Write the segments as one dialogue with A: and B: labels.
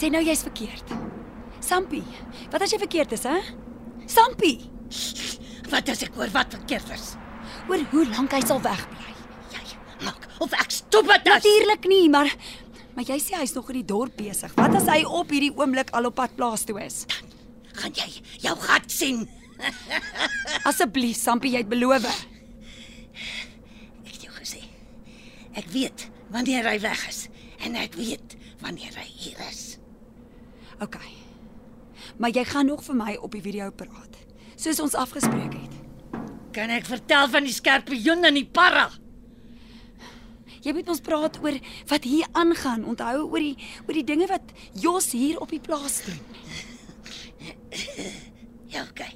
A: Sê nou jy's verkeerd. Sampie, wat as jy verkeerd is, hè? Sampie,
B: Wat as ek hoor wat verkeerd is?
A: oor hoe lank hy sal wegbly?
B: Jy maak of ek stop dit as
A: Natuurlik nie, maar maar jy sê hy's nog in die dorp besig. Wat as hy op hierdie oomblik al op pad plaas toe is?
B: gaan jy jou gat sien.
A: Asseblief, Sampie, jy het beloof.
B: Ek het jou gesê. Ek weet wanneer hy weg is en ek weet wanneer hy hier is.
A: OK. Maar jy gaan nog vir my op die video praat, soos ons afgespreek het.
B: Kan ek vertel van die skorpioen en die parra?
A: Jy moet ons praat oor wat hier aangaan. Onthou oor die oor die dinge wat Jos hier op die plaas doen.
B: Ja, okay.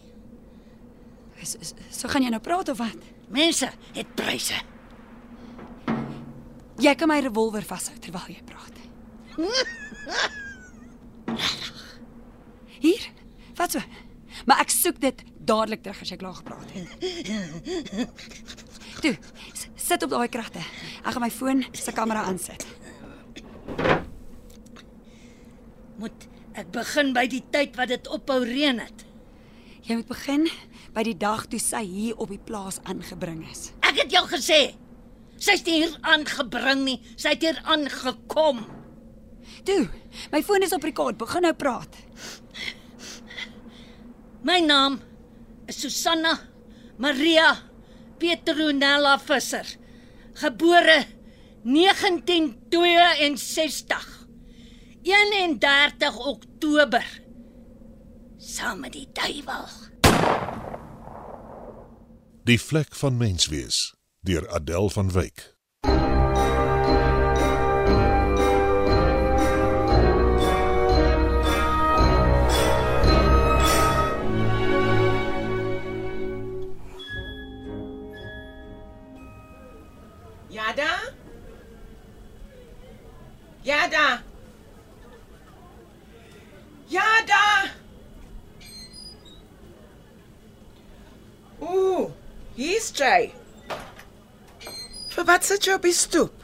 A: So, so, so gaan jy nou praat of wat?
B: Mense het pryse.
A: Jy kan my revolver vashou terwyl jy praat. Hier. Wat so? Maar ek soek dit dadelik terug as jy klaar gepraat het. Toe, sit op daai kratte. Ek gaan my foon se kamera aansit.
B: Moet ek begin by die tyd wat dit ophou reën het?
A: Jy moet begin by die dag toe sy hier op die plaas aangebring is.
B: Ek het jou gesê. Sy's nie hier aangebring nie, sy het hier aangekom.
A: Toe, my foon is op rekord. Begin nou praat.
B: My naam is Susanna Maria Petronella Visser. Gebore 1962. 31 Oktober. Saam met die duiwel.
C: Die vlek van menswees deur Adèle van Wyk.
D: Yada? Yada? Ooh, hier's Jay. Vir wat sit jy op die stoep?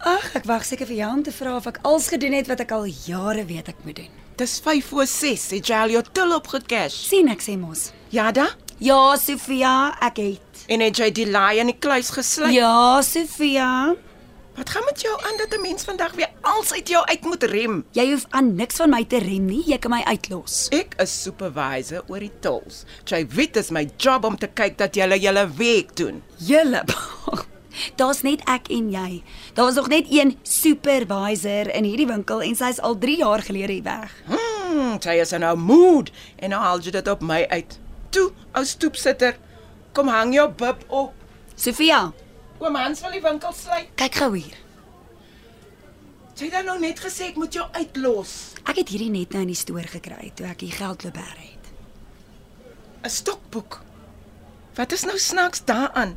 A: Ag, ek wag seker vir jou om te vra of ek als gedoen het wat ek al jare weet ek moet doen.
D: Dis 5 voor 6. Het jy al jou til opgecash?
A: sien ek sê mos.
D: Yada?
A: Ja, Sofia, ek het.
D: En het jy die laai in die kluis gesluit?
A: Ja, Sofia.
D: Wat gaan met jou aan dat 'n mens vandag weer als uit jou uit moet rem?
A: Jy hoef aan niks van my te rem nie. Jy kan my uitlos.
D: Ek is supervisor oor die tolls. Jy weet dis my job om te kyk dat jy julle werk doen.
A: Julle. Daar's net ek en jy. Daar's nog net een supervisor in hierdie winkel en sy's al 3 jaar gelede hier weg.
D: Hmm, jy is in 'n mood en nou haal jy dit op my uit. Toe, ou stoepsitter, kom hang jou bib op.
A: Sofia,
D: Oom Hans wil die winkel sluit.
A: kyk gou hier.
D: Jy het dan nou net gesê ek moet jou uitlos.
A: Ek het hierdie net nou in die stoor gekry toe ek hier geld loop het.
D: 'n Stokboek. Wat is nou snaaks daaraan?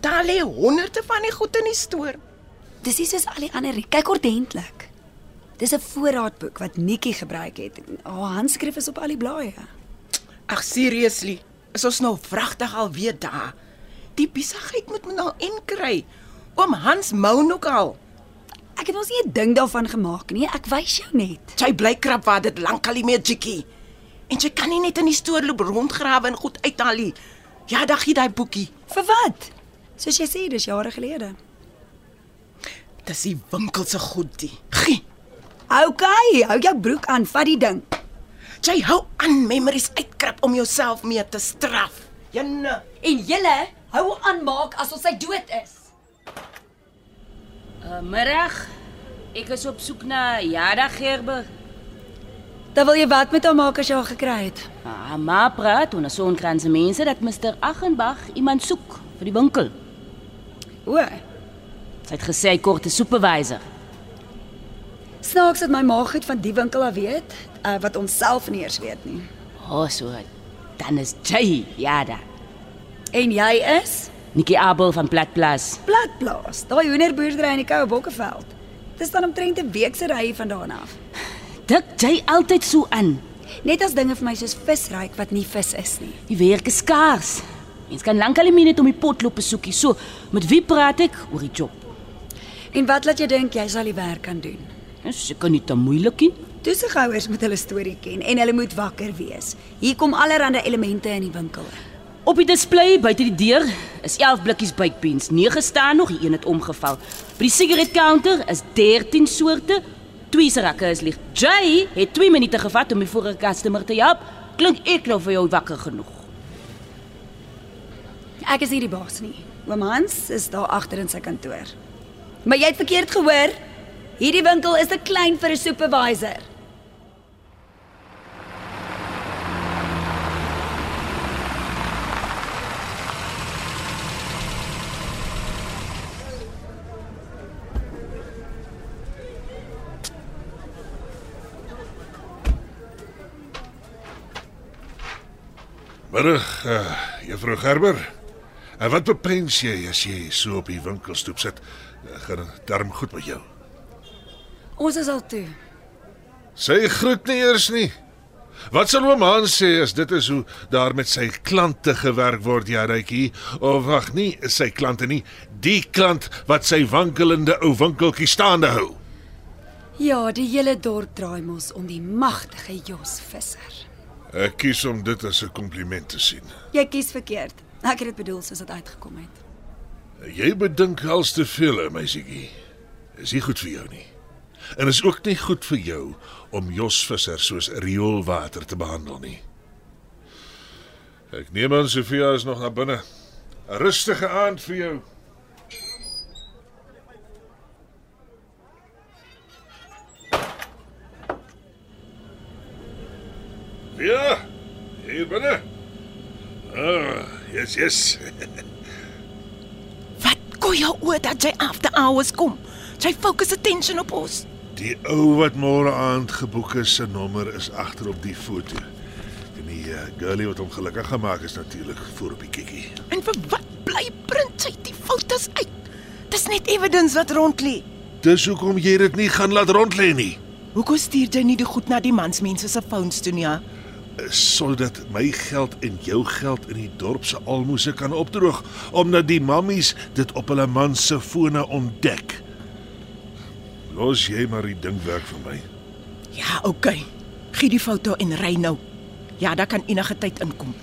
D: Daar lê honderde van die goed in die stoor.
A: Dis nie soos al die ander nie. Kyk ordentlik. Dis 'n voorraadboek wat Nikki gebruik het. Haar handskrif is op al die blaaie.
D: Ag seriously, is ons nou vragtig alweer daar? Die besigheid moet me nou inkry. Oom Hans mou nog al.
A: Ek het ons nie 'n ding daarvan gemaak nie. Ek wys jou net.
D: Jy bly krap waar dit lankal nie meer jikkie. En jy kan nie net in die stoor loop rondgrawe en goed uithaal nie. Ja, dag jy daai boekie.
A: Vir wat? Soos jy sê, dis jare gelede.
D: Dis die winkel se goedie. Gie.
A: OK, hou jou broek aan, vat die ding.
D: Jy hou aan memories uitkrap om jouself mee te straf. Jenne.
A: En julle hou aan maak asof sy dood is.
E: Uh, middag. Ek is op soek na Jada Gerber.
A: Dan wil jy wat met haar maak as jy haar gekry het?
E: Ah, maar praat en so 'n kranse mense dat Mr. Achenbach iemand soek vir die winkel.
A: O,
E: Sy het gesê hy kort 'n supervisor.
A: Snaaks dat my ma goed van die winkel af weet, uh, wat ons self nie eers weet nie.
E: O, oh, so. Dan is jy, ja da.
A: En jy is
E: Nikki Abel van Platplaas.
A: Platplaas, daai hoenderboerdery in die Koue Bokkeveld. Dis dan omtrent 'n week se ry vandaan af.
E: Dik jy altyd so aan.
A: Net as dinge vir my soos vis ryk wat nie vis is nie.
E: Die werk is skaars. Mens kan lankal nie net om die potloop besoekie. So, met wie praat ek oor die job?
A: En wat laat jy dink jy sal die werk kan doen?
E: Dis seker nie te moeilik nie.
A: Toesighouers moet hulle storie ken en hulle moet wakker wees. Hier kom allerlei elemente in die winkel.
E: Op die display buite die deur is 11 blikkies baked beans. 9 staan nog, die een het omgeval. By die sigaretcounter is 13 soorte. Twee se rakke is lig. Jay het 2 minute gevat om die vorige customer te help. Klink ek nou vir jou wakker genoeg?
A: Ek is nie die baas nie. Oom Hans is daar agter in sy kantoor. Maar jy het verkeerd gehoor. Hierdie winkel is te klein vir 'n supervisor.
C: Middag, uh, juffrou Gerber. En wat bepens jy as jy so op die winkelstoep sit? Uh, gaan darm goed met jou?
A: Ons is al toe.
C: Sy groet nie eers nie. Wat sal oom Hans sê as dit is hoe daar met sy klante gewerk word, ja, Rykie? Of wag nie, sy klante nie, die klant wat sy wankelende ou winkeltjie staande hou.
A: Ja, die hele dorp draai mos om die magtige Jos Visser.
C: Ek kies om dit as 'n kompliment te sien.
A: Jy kies verkeerd. Ek het dit bedoel soos dit uitgekom het.
C: Jy bedink als te veel, meisietjie. Is nie goed vir jou nie. En is ook nie goed vir jou om Jos Visser soos rioolwater te behandel nie. Ek neem aan Sofia is nog na binne. 'n Rustige aand vir jou. Ja, hier binne. Ah, yes, yes.
D: Wat kon jou oor dat jy after hours kom? Jy fokus attention op ons.
C: Die ou wat môre aand geboek is, se nommer is agter op die foto. En die uh, girlie wat hom gelukkig gemaak is natuurlik voor op die kikkie.
D: En vir wat bly print sy die fotos uit? Dis net evidence wat rond lê.
C: Dis hoekom jy dit nie gaan laat rond lê nie.
D: Hoekom stuur jy nie die goed na die mansmense se phones toe nie? Ja?
C: Sodat my geld en jou geld in die dorp se almoses kan opdroog omdat die mammies dit op hulle man se fone ontdek. Los jy maar die ding werk vir my.
D: Ja, okay. Gee die foto en ry nou. Ja, daar kan enige tyd inkom.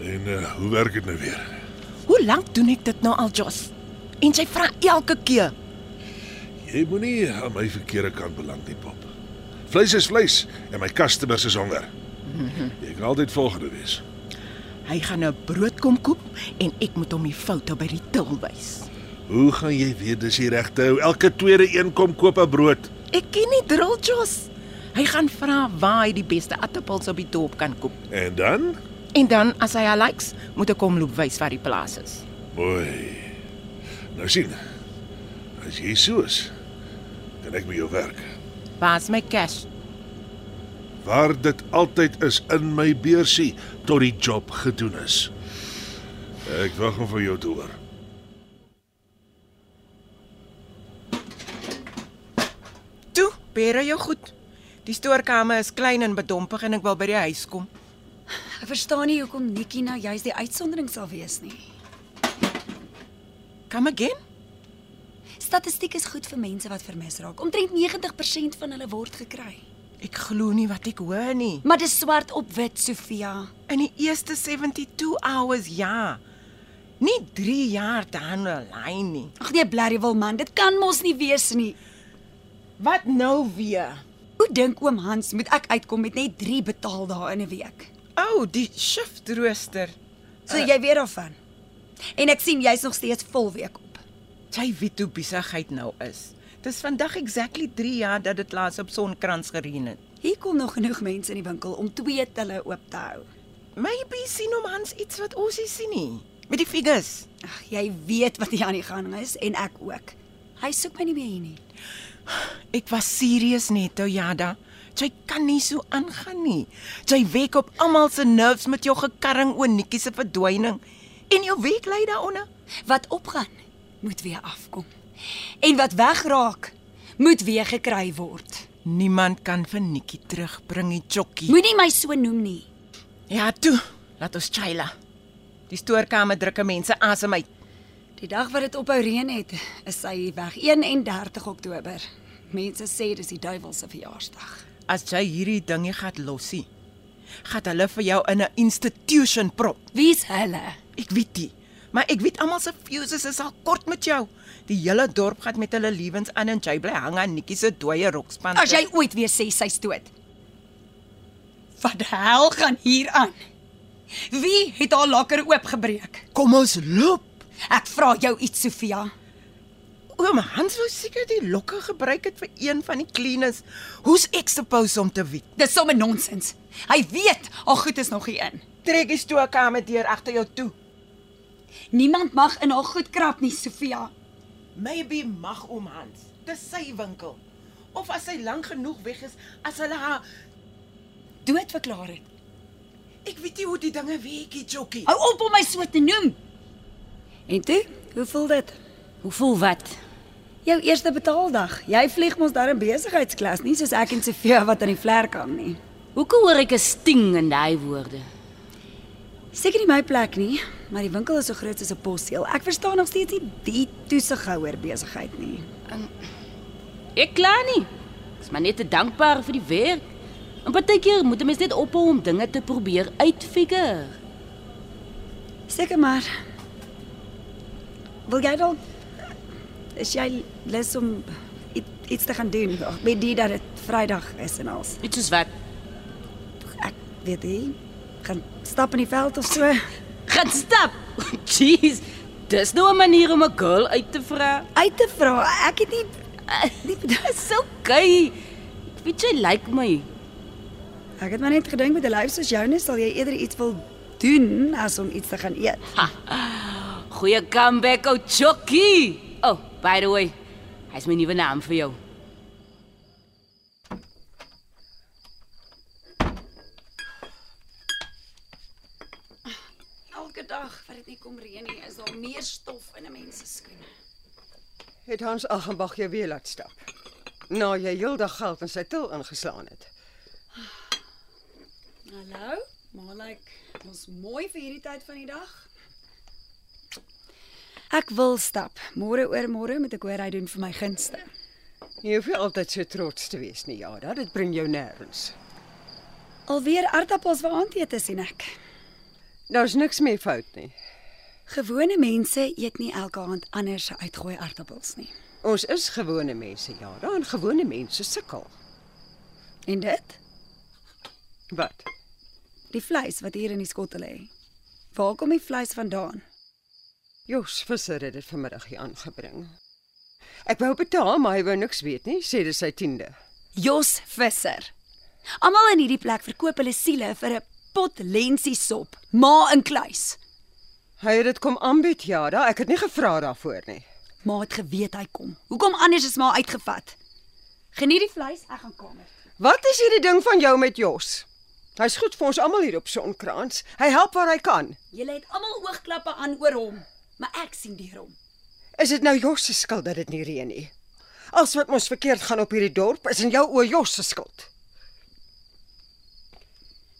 C: En uh, hoe werk dit nou weer?
D: Hoe lank doen ek dit nou al, Jos? En sy vra elke keer.
C: Jy moenie aan my verkeerde kant beland nie, pop. Vleis is vleis en my customers is honger. Jy kan altyd volgende wees.
D: Hy gaan 'n brood kom koop en ek moet hom die foto by die til wys.
C: Hoe gaan jy weet dis die regte ou? Elke tweede een kom koop 'n brood.
D: Ek ken nie drill Jos. Hy gaan vra waar hy die beste aartappels op die dorp kan koop.
C: En dan?
D: En dan as hy haar likes, moet ek hom loop wys waar die plaas is.
C: Mooi. Nou sien. As jy so is, kan ek by jou werk.
D: Waar's my cash?
C: Waar dit altyd is in my beursie tot die job gedoen is. Ek wag om van jou te hoor.
D: Toe, bere jou goed. Die stoorkamer is klein en bedompig en ek wil by die huis kom.
A: Ek verstaan nie hoekom Nikki nou juist die uitsondering sal wees nie.
D: Come again?
A: Statistiek is goed vir mense wat vermis raak. Omtrent 90% van hulle word gekry.
D: Ek glo nie wat ek hoor nie.
A: Maar dis swart op wit, Sofia.
D: In die eerste 72 hours ja. Nie 3 jaar the line nie.
A: Ag nee, blerrie wil man, dit kan mos nie wees nie.
D: Wat nou weer?
A: Hoe dink oom Hans moet ek uitkom met net 3 betaaldae in 'n week?
D: O, oh, die shift rooster.
A: So uh, jy weet daarvan. En ek sien jy's nog steeds vol week op.
D: Jy weet hoe besigheid nou is. Dis vandag exactly 3 jaar dat dit laas op sonkrans gereën het.
A: Hier kom nog genoeg mense in die winkel om twee telle oop te hou.
D: Maybe sien hom Hans iets wat ons nie sien nie. Met die figures.
A: Ag, jy weet wat hier aan die gang is en ek ook. Hy soek my nie meer hier nie.
D: Ek was serieus net, Oyada. Jy kan nie so aangaan nie. Jy wek op almal se nerves met jou gekarring oor Nikkie se verdwyning. En jou week lê daaronder.
A: Wat opgaan, moet weer afkom. En wat wegraak, moet weer gekry word.
D: Niemand kan vir Nikkie terugbring, die chokkie.
A: Moenie my so noem nie.
D: Ja, toe. Laat ons Chayla. Die stoorkamer drukke mense asem uit.
A: Die dag wat dit ophou reën het, is sy weg 31 Oktober. Mense sê dis die duiwel se verjaarsdag.
D: As jy hierdie dingie gaan losie, gaan hulle vir jou in 'n institution prop.
A: Wie's hulle?
D: Ek weet nie, maar ek weet almal se fuses is al kort met jou. Die hele dorp gaan met hulle lewens aan en jy bly hang aan Nikkie se dooie rokspan.
A: As jy ooit weer sê sy's dood. Wat hel gaan hier aan? Wie het haar lakker oopgebreek?
D: kom ons loop.
A: Ek vra jou iets, Sofia.
D: Oom Hans wou seker die lokke gebruik het vir een van die cleaners. Hoe's ek supposed om te weet?
A: Dis sommer nonsens. Hy weet haar goed is nog hier in.
D: Trek die stoorkamer deur agter jou toe.
A: Niemand mag in haar goed krap nie, Sofia.
D: Maybe mag oom Hans. Dis sy winkel. Of as sy lank genoeg weg is, as hulle haar
A: Dood verklaar het.
D: Ek weet nie hoe die dinge werk, Jokkie.
A: Hou op om my so te noem. En toe, hoe voel dit?
E: Hoe voel wat?
A: Jou eerste betaaldag. Jy vlieg mos daar in besigheidsklas, nie soos ek en Sofia wat aan die vlerk hang nie.
E: Hoekom hoor ek 'n sting in daai woorde?
A: Seker nie my plek nie, maar die winkel is so groot soos 'n posseel. Ek verstaan nog steeds nie die toesighouer besigheid nie.
E: Ek kla nie. Ek's maar net te dankbaar vir die werk. En partykeer moet 'n mens net ophou om dinge te probeer uitfigure.
A: Seker maar. Wil jy dalk is jy lus om iets te gaan doen met die dat dit Vrydag is en als.
E: Dit is wat
A: Ek weet nie. Gaan stap in die veld of so.
E: gaan stap. Jeez. Dis nou 'n manier om 'n girl uit te vra.
A: Uit te vra. Ek het nie
E: Dis okay. Ek weet jy like my.
A: Ek het maar net gedink met 'n lyf soos joune sal jy eerder iets wil doen as om iets te gaan eet.
E: Goeie comeback, ou Chucky. Oh, by the way, hy's my nuwe naam vir jou.
A: Elke dag wat dit nie kom reën nie, is daar meer stof in 'n mens se skoene.
F: Het Hans Aggenbach jou weer laat stap. Nou jy heeldag geld in sy til ingeslaan het.
A: Hallo? Maar lyk like, ons mooi vir hierdie tyd van die dag. Ek wil stap. Môre oor môre moet ek hoor hy doen vir my gunste.
F: Jy hoef nie altyd so trots te wees nie, ja, dit bring jou nêrens.
A: Alweer aardappels vir aandete sien ek.
F: Daar's niks meer fout nie.
A: Gewone mense eet nie elke aand anders se uitgooi aardappels nie.
F: Ons is gewone mense, ja, dan gewone mense sukkel.
A: En dit?
F: Wat?
A: Die vleis wat hier in die skotte lê. Waar kom die vleis vandaan?
F: Jos Visser het dit vanmiddag hier aangebring. Ek wou betaal, maar hy wou niks weet nie, sê dis sy tiende.
A: Jos Visser. Almal in hierdie plek verkoop hulle siele vir 'n pot lensiesop, ma in kluis.
F: Hy het dit kom aanbied, ja, da, ek het nie gevra daarvoor nie.
A: Ma het geweet hy kom. Hoekom anders is ma uitgevat? Geniet die vleis, ek gaan kamer.
F: Wat is hierdie ding van jou met Jos? Hy's goed vir ons almal hier op Sonkrans. Hy help waar hy kan.
A: Julle het almal oogklappe aan oor hom, maar ek sien deur hom.
F: Is dit nou Jos se skuld dat dit nie reën nie? Alles wat mos verkeerd gaan op hierdie dorp is in jou oë Jos se skuld.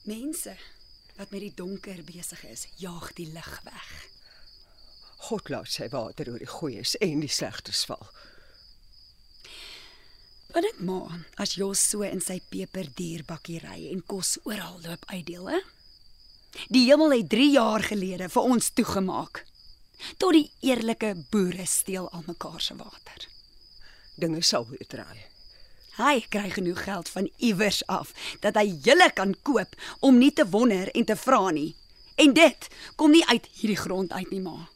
A: Mense wat met die donker besig is, jaag die lig weg.
F: God laat sy water oor die goeies en die slegtes val.
A: Wat ek maar as Jos so in sy peperdierbakkie ry en kos oral loop uitdeel, hè? Die hemel het 3 jaar gelede vir ons toegemaak. Tot die eerlike boere steel almekaar se water.
F: Dinge sal weer draai.
A: Hy kry genoeg geld van iewers af dat hy julle kan koop om nie te wonder en te vra nie. En dit kom nie uit hierdie grond uit nie, ma.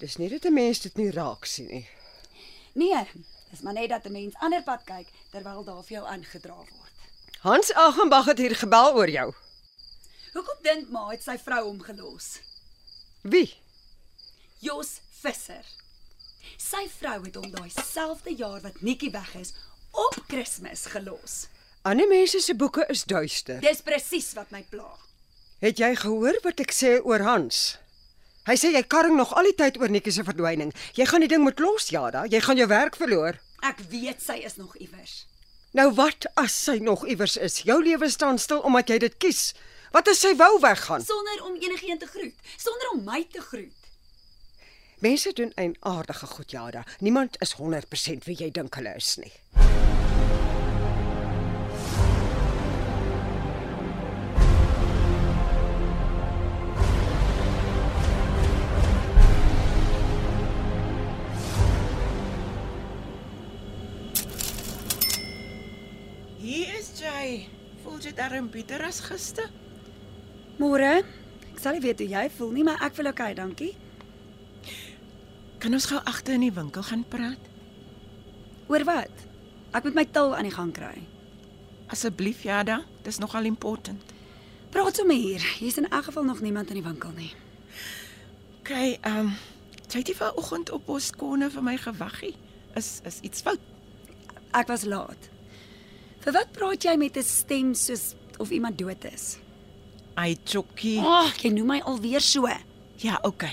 F: Dis nie dat 'n mens dit nie raak sien nie.
A: Nee, dis maar net dat 'n mens ander pad kyk terwyl daar vir jou aangedra word.
F: Hans Agembag het hier gebel oor jou.
A: Hoekom dink ma het sy vrou hom gelos?
F: Wie?
A: Jos Visser. Sy vrou het hom daai selfde jaar wat Nikki weg is, op Kersfees gelos.
F: Ander mense se boeke is duister.
A: Dis presies wat my pla.
F: Het jy gehoor wat ek sê oor Hans? Hy sê jy karring nog al die tyd oor Nikkie se verdwyning. Jy gaan die ding moet los, Jada. Jy gaan jou werk verloor.
A: Ek weet sy is nog iewers.
F: Nou wat as sy nog iewers is? Jou lewe staan stil omdat jy dit kies. Wat as sy wou weggaan?
A: Sonder om enigiemand te groet, sonder om my te groet.
F: Mense doen 'n aardige goed, Jada. Niemand is 100% wie jy dink hulle is nie.
D: Hier is jy. Voel jy darm beter as gister?
A: Môre. Ek sal nie weet hoe jy voel nie, maar ek voel okay, dankie.
D: Kan ons gou agter in die winkel gaan praat?
A: Oor wat? Ek moet my til aan die gang kry.
D: Asseblief, Jada. Dis nogal important.
A: Praat sommer hier. Hier's in elk geval nog niemand in die winkel nie.
D: OK, ehm um, jy het nie vanoggend op ons konne vir my gewaggie. Is is iets fout?
A: Ek was laat. Vir wat praat jy met 'n stem soos of iemand dood is?
D: Ai, Chokkie.
A: Ag, oh, jy noem my alweer so.
D: Ja, OK.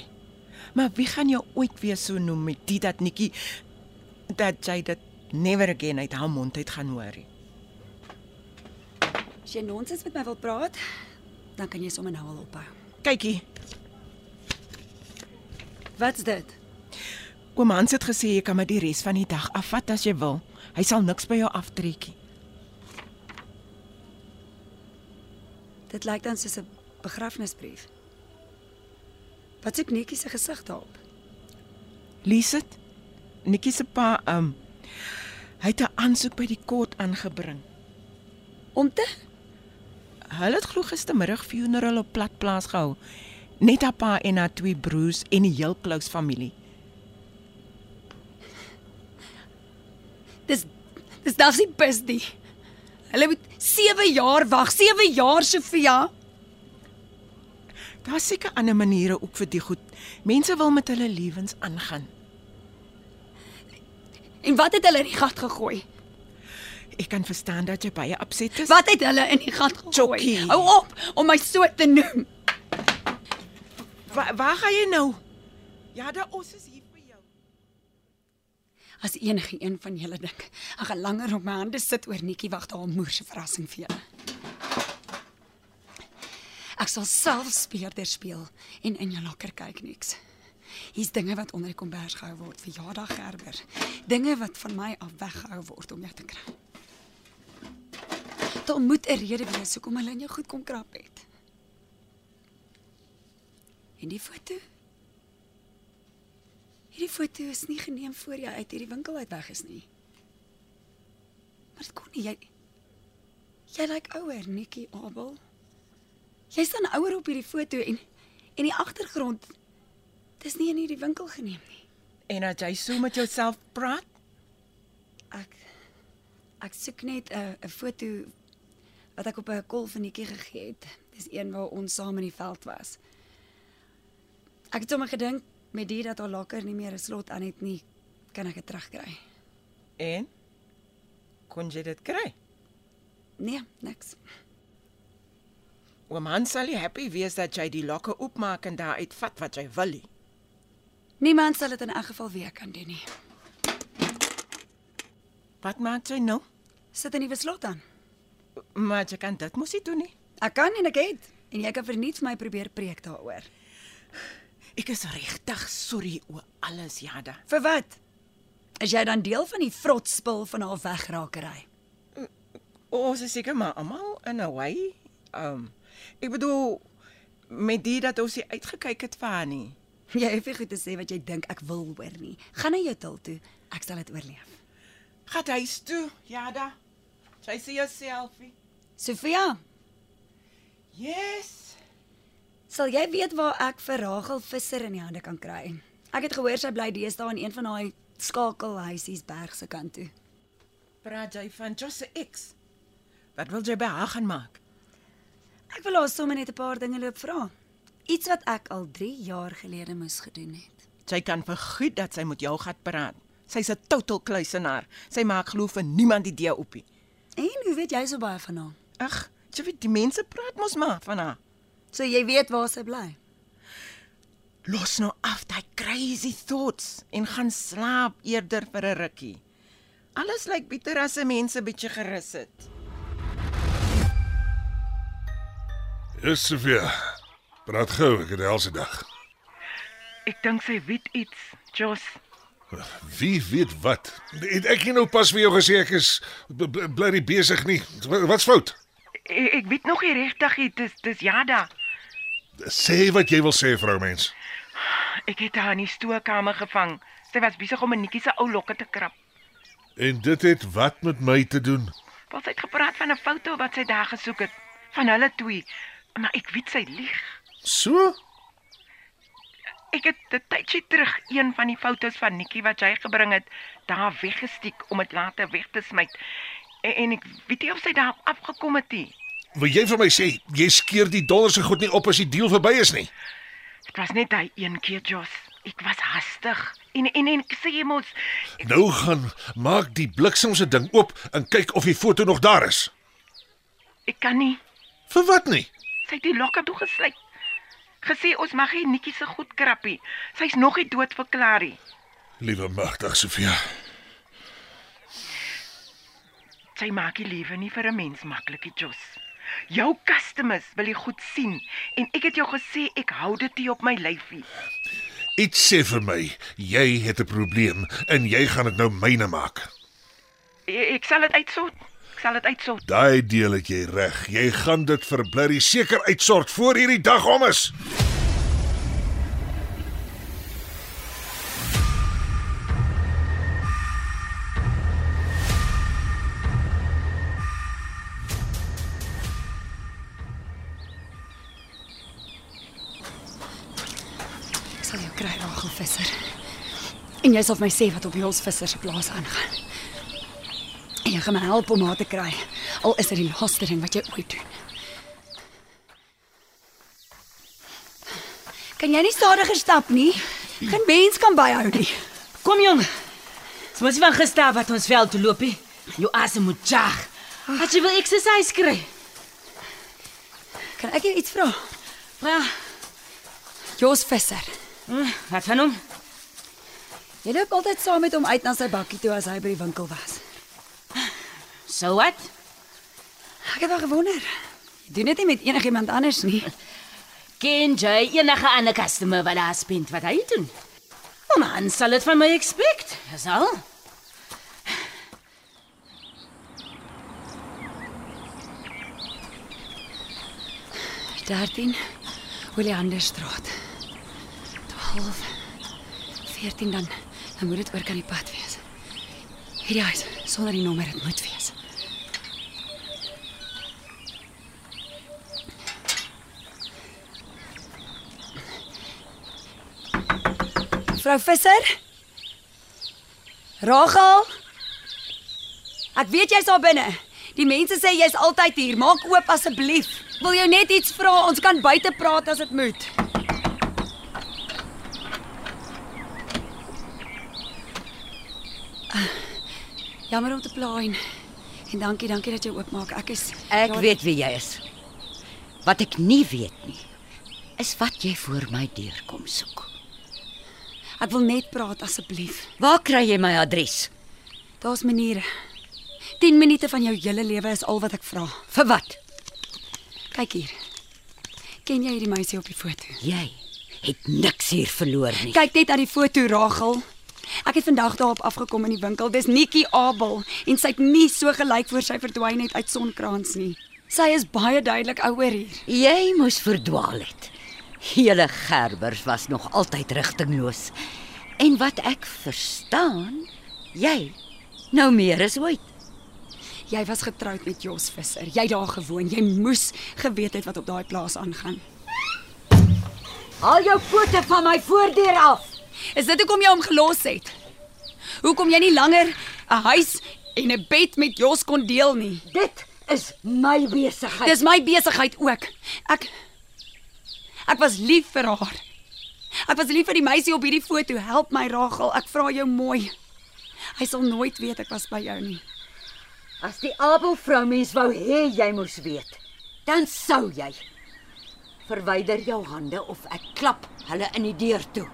D: Maar wie gaan jou ooit weer so noem met dit dat Nikki dat jy dit never again uit haar mond uit gaan hoor nie.
A: As jy nonsens met my wil praat, dan kan jy sommer nou al ophou.
D: Kykie,
A: Wat's dit?
D: oom Hans het gesê jy kan maar die res van die dag afvat as jy wil. Hy sal niks by jou aftrekkie.
A: Dit lyk dan soos 'n begrafnisbrief. Wat soek Netjie se gesig daarop?
D: Lees dit. Nikki se pa, ehm um, hy het 'n aansoek by die kort aangebring.
A: Om te
D: Hulle het glo gistermiddag funeral op platplaas gehou. Net haar pa en haar twee broers en die heel close familie.
A: Dis dis daf nie bus nie. Hulle moet 7 jaar wag, 7 jaar Sofia.
D: Daar's seker ander maniere ook vir die goed. Mense wil met hulle lewens aangaan.
A: En wat het hulle in die gat gegooi?
D: Ek kan verstaan dat jy baie upset is.
A: Wat het hulle in die gat gegooi?
D: Chokkie.
A: Hou op om my so te noem.
D: Waar, waar gaan jy nou? Ja, daar ons is hier vir jou.
A: As enige een van julle dink, ek gaan langer op my hande sit oor Netjie wag daar 'n moer se verrassing vir julle. Ek sal self speurder speel en in jou lokker kyk niks. Hier's dinge wat onder die kombers gehou word vir Jada Gerber. Dinge wat van my af weggehou word om jou te kry. Daar moet 'n rede wees hoekom hulle in jou goed kom krap het. En die foto? Hierdie foto is nie geneem voor jy uit hierdie winkel uit weg is nie. Maar dit kon nie jy Jy lyk ouer, Nikki Abel. Jy staan ouer op hierdie foto en en die agtergrond dis nie in hierdie winkel geneem nie.
D: En dat jy so met jouself praat?
A: Ek ek soek net 'n 'n foto wat ek op 'n kol van Nikki gegee het. Dis een waar ons saam in die veld was. Ek het sommer gedink met dit dat haar lakker nie meer 'n slot aan het nie, kan ek dit terugkry.
D: En kon jy dit kry?
A: Nee, niks.
D: Oom Hans sal nie happy wees dat jy die lokke oopmaak en daaruit vat wat jy wil nie.
A: Niemand sal dit in elk geval weer kan doen nie.
D: Wat maak jy nou?
A: Sit 'n nuwe slot aan.
D: Maar jy kan dit mos nie doen nie.
A: Ek kan en ek het en jy kan verniet vir my probeer preek daaroor.
D: Ek is regtig sorry oor alles, Jada.
A: Vir wat? Is jy dan deel van die vrotspil van haar wegraakery?
D: Ons is seker maar almal in 'n way. Um ek bedoel met dit dat ons nie uitgekyk het vir haar nie.
A: Jy hoef nie goed te sê wat jy dink ek wil hoor nie. Gaan na jou til toe. Ek sal dit oorleef.
D: Gaan huis toe, Jada. Sy sien jou selfie.
A: Sofia,
D: Yes.
A: sal jy weet waar ek vir Rachel Visser in die hande kan kry? Ek het gehoor sy bly deesdae in een van daai skakelhuisies berg se kant toe.
D: Praat jy van Josse X? Wat wil jy by haar gaan maak?
A: Ek wil haar sommer net 'n paar dinge loop vra. Iets wat ek al 3 jaar gelede moes gedoen het.
D: Sy kan vergoed dat sy met jou gat praat. Sy's 'n total kluisenaar. Sy maak glo vir niemand die deur oopie.
A: En hoe weet jy so baie van haar?
D: Ag, jy weet die mense praat mos maar van haar.
A: So jy weet waar sy bly.
D: Los nou af daai crazy thoughts en gaan slaap eerder vir 'n rukkie. Alles lyk beter as 'n mens 'n bietjie gerus het.
C: Is Sofia. Praat gou, ek het 'n helse dag.
D: Ek dink sy weet iets, Jos.
C: Wie weet wat? Het ek nie nou pas vir jou gesê ek is bly nie besig nie. Wa- Wat's fout?
D: Ek, ek weet nog nie regtig nie, dis dis Jada.
C: Sê wat jy wil sê, vroumens.
D: Ek het haar in die stoelkamer gevang. Sy was besig om 'n netjie se ou lokke te krap.
C: En dit het wat met my te doen?
D: Want sy het gepraat van 'n foto wat sy daar gesoek het van hulle twee. Maar ek weet sy lieg.
C: So?
D: Ek het 'n tydjie terug een van die fotos van Nikki wat jy gebring het, daar weggesteek om dit later weg te smyt. En, en ek weet nie of sy daar afgekom het nie.
C: Wil jy vir my sê jy skeer die dollars se goed nie op as die deal verby is nie?
D: Dit was net daai een keer, Jos. Ek was hastig. En en en ek sê jy mos,
C: Nou gaan maak die bliksemse ding oop en kyk of die foto nog daar is.
D: ek kan nie.
C: Vir wat nie?
D: Sy het die lokke toegesluit. Gesê ons mag nie Nikki se goed krappie. Sy's nog nie dood verklaar nie.
C: Liewe magtig Sofia.
D: Sy maak die lewe nie vir 'n mens maklik, Jos. Jou customers wil jy goed sien en ek het jou gesê ek hou dit nie op my lyfie.
C: Iets sê vir my, jy het 'n probleem en jy gaan dit nou myne maak.
D: Ek, ek sal dit uitsort. Ek sal dit uitsort.
C: Daai deel het jy reg. Jy gaan dit vir Blurry seker uitsort voor hierdie dag om is.
A: Sal jou kry, Rachel Visser. En jy sal my sê wat op Jos Visser se plaas aangaan. En jy gaan my help om haar te kry. Al is dit die laaste ding wat jy ooit doen. Kan jy nie stadiger stap nie? Geen mens kan byhou nie.
E: Kom jong. Dis mos nie van gister wat ons veld toe loop nie. Jou asem moet jag. As jy wil exercise kry.
A: Kan ek jou iets vra?
E: Ja,
A: Jos Visser.
E: hm, wat van hom?
A: Jy loop altyd saam met hom uit na sy bakkie toe as hy by die winkel was.
E: So wat?
A: Ek het wel gewonder. Jy doen dit nie met enigiemand anders nie.
E: Ken jy enige ander customer wat daar spend wat hy doen? Oh man, sal dit van my expect. Dis al.
A: Dertien Oleanderstraat. 12 14 dan dan moet dit oor kan die pad wees. Hierdie huis sonder die nommer dit moet wees. Vrou Visser? Rachel? Ek weet jy's daar binne. Die mense sê jy's altyd hier. Maak oop asseblief. Wil jou net iets vra? Ons kan buite praat as dit moet. Ah, Jammer om te pla en, dankie, dankie dat jy oopmaak. Ek is
B: Ek
A: Ja,
B: weet wie jy is. Wat ek nie weet nie, is wat jy voor my deur kom soek.
A: Ek wil net praat asseblief.
B: Waar kry jy my adres?
A: Daar's maniere. 10 minute van jou hele lewe is al wat ek vra.
B: Vir wat?
A: Kyk hier. Ken jy hierdie meisie op die foto?
B: Jy het niks hier verloor nie.
A: Kyk net na die foto, Rachel. Ek het vandag daarop afgekom in die winkel. Dis Nikki Abel en sy het nie so gelyk voor sy verdwyn het uit Sonkrans nie. Sy is baie duidelik ouer hier.
B: Jy moes verdwaal het. Hele Gerbers was nog altyd rigtingloos. En wat ek verstaan, jy nou meer as ooit.
A: Jy was getroud met Jos Visser. Jy daar gewoon. Jy moes geweet het wat op daai plaas aangaan.
B: Haal jou voete van my voordeur af.
A: Is dit hoekom jy hom gelos het? Hoekom jy nie langer 'n huis en 'n bed met Jos kon deel nie?
B: Dit is my besigheid.
A: Dis my besigheid ook. Ek Ek was lief vir haar. Ek was lief vir die meisie op hierdie foto. Help my, Rachel. Ek vra jou mooi. Hy sal nooit weet ek was by jou nie.
B: As die Abel vroumens wou hê jy moes weet, dan sou jy. Verwyder jou hande of ek klap hulle in die deur toe.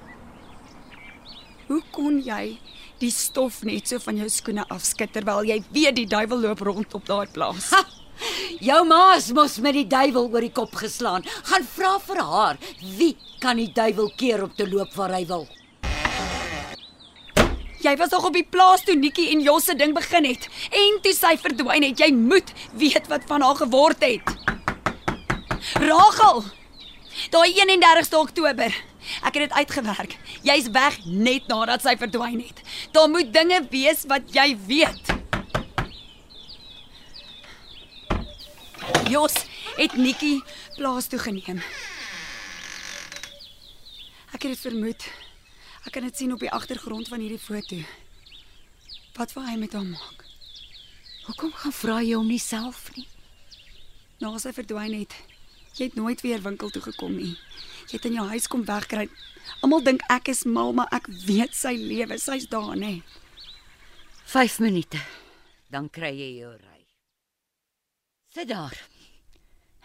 A: Hoe kon jy die stof net so van jou skoene afskud terwyl jy weet die duiwel loop rond op daai plaas?
B: Ha! Jou ma's mos met die duiwel oor die kop geslaan. Gaan vra vir haar, wie kan die duiwel keer om te loop waar hy wil?
A: Jy was nog op die plaas toe Nikki en Jos se ding begin het en toe sy verdwyn het. Jy moet weet wat van haar geword het. Rachel. Daai 31ste Oktober. Ek het dit uitgewerk. Jy's weg net nadat sy verdwyn het. Daar moet dinge wees wat jy weet. Jos het Nikki plaas toe geneem. Ek het dit vermoed. Ek kan dit sien op die agtergrond van hierdie foto. Wat wou hy met haar maak?
B: Hoekom gaan vra jy hom nie self nie?
A: Na sy verdwyn het, jy het nooit weer winkel toe gekom nie. Jy het in jou huis kom wegkry. Almal dink ek is mal, maar ek weet sy lewe. Sy's daar, nê.
B: 5 minute. Dan kry jy jou ry. Sit daar.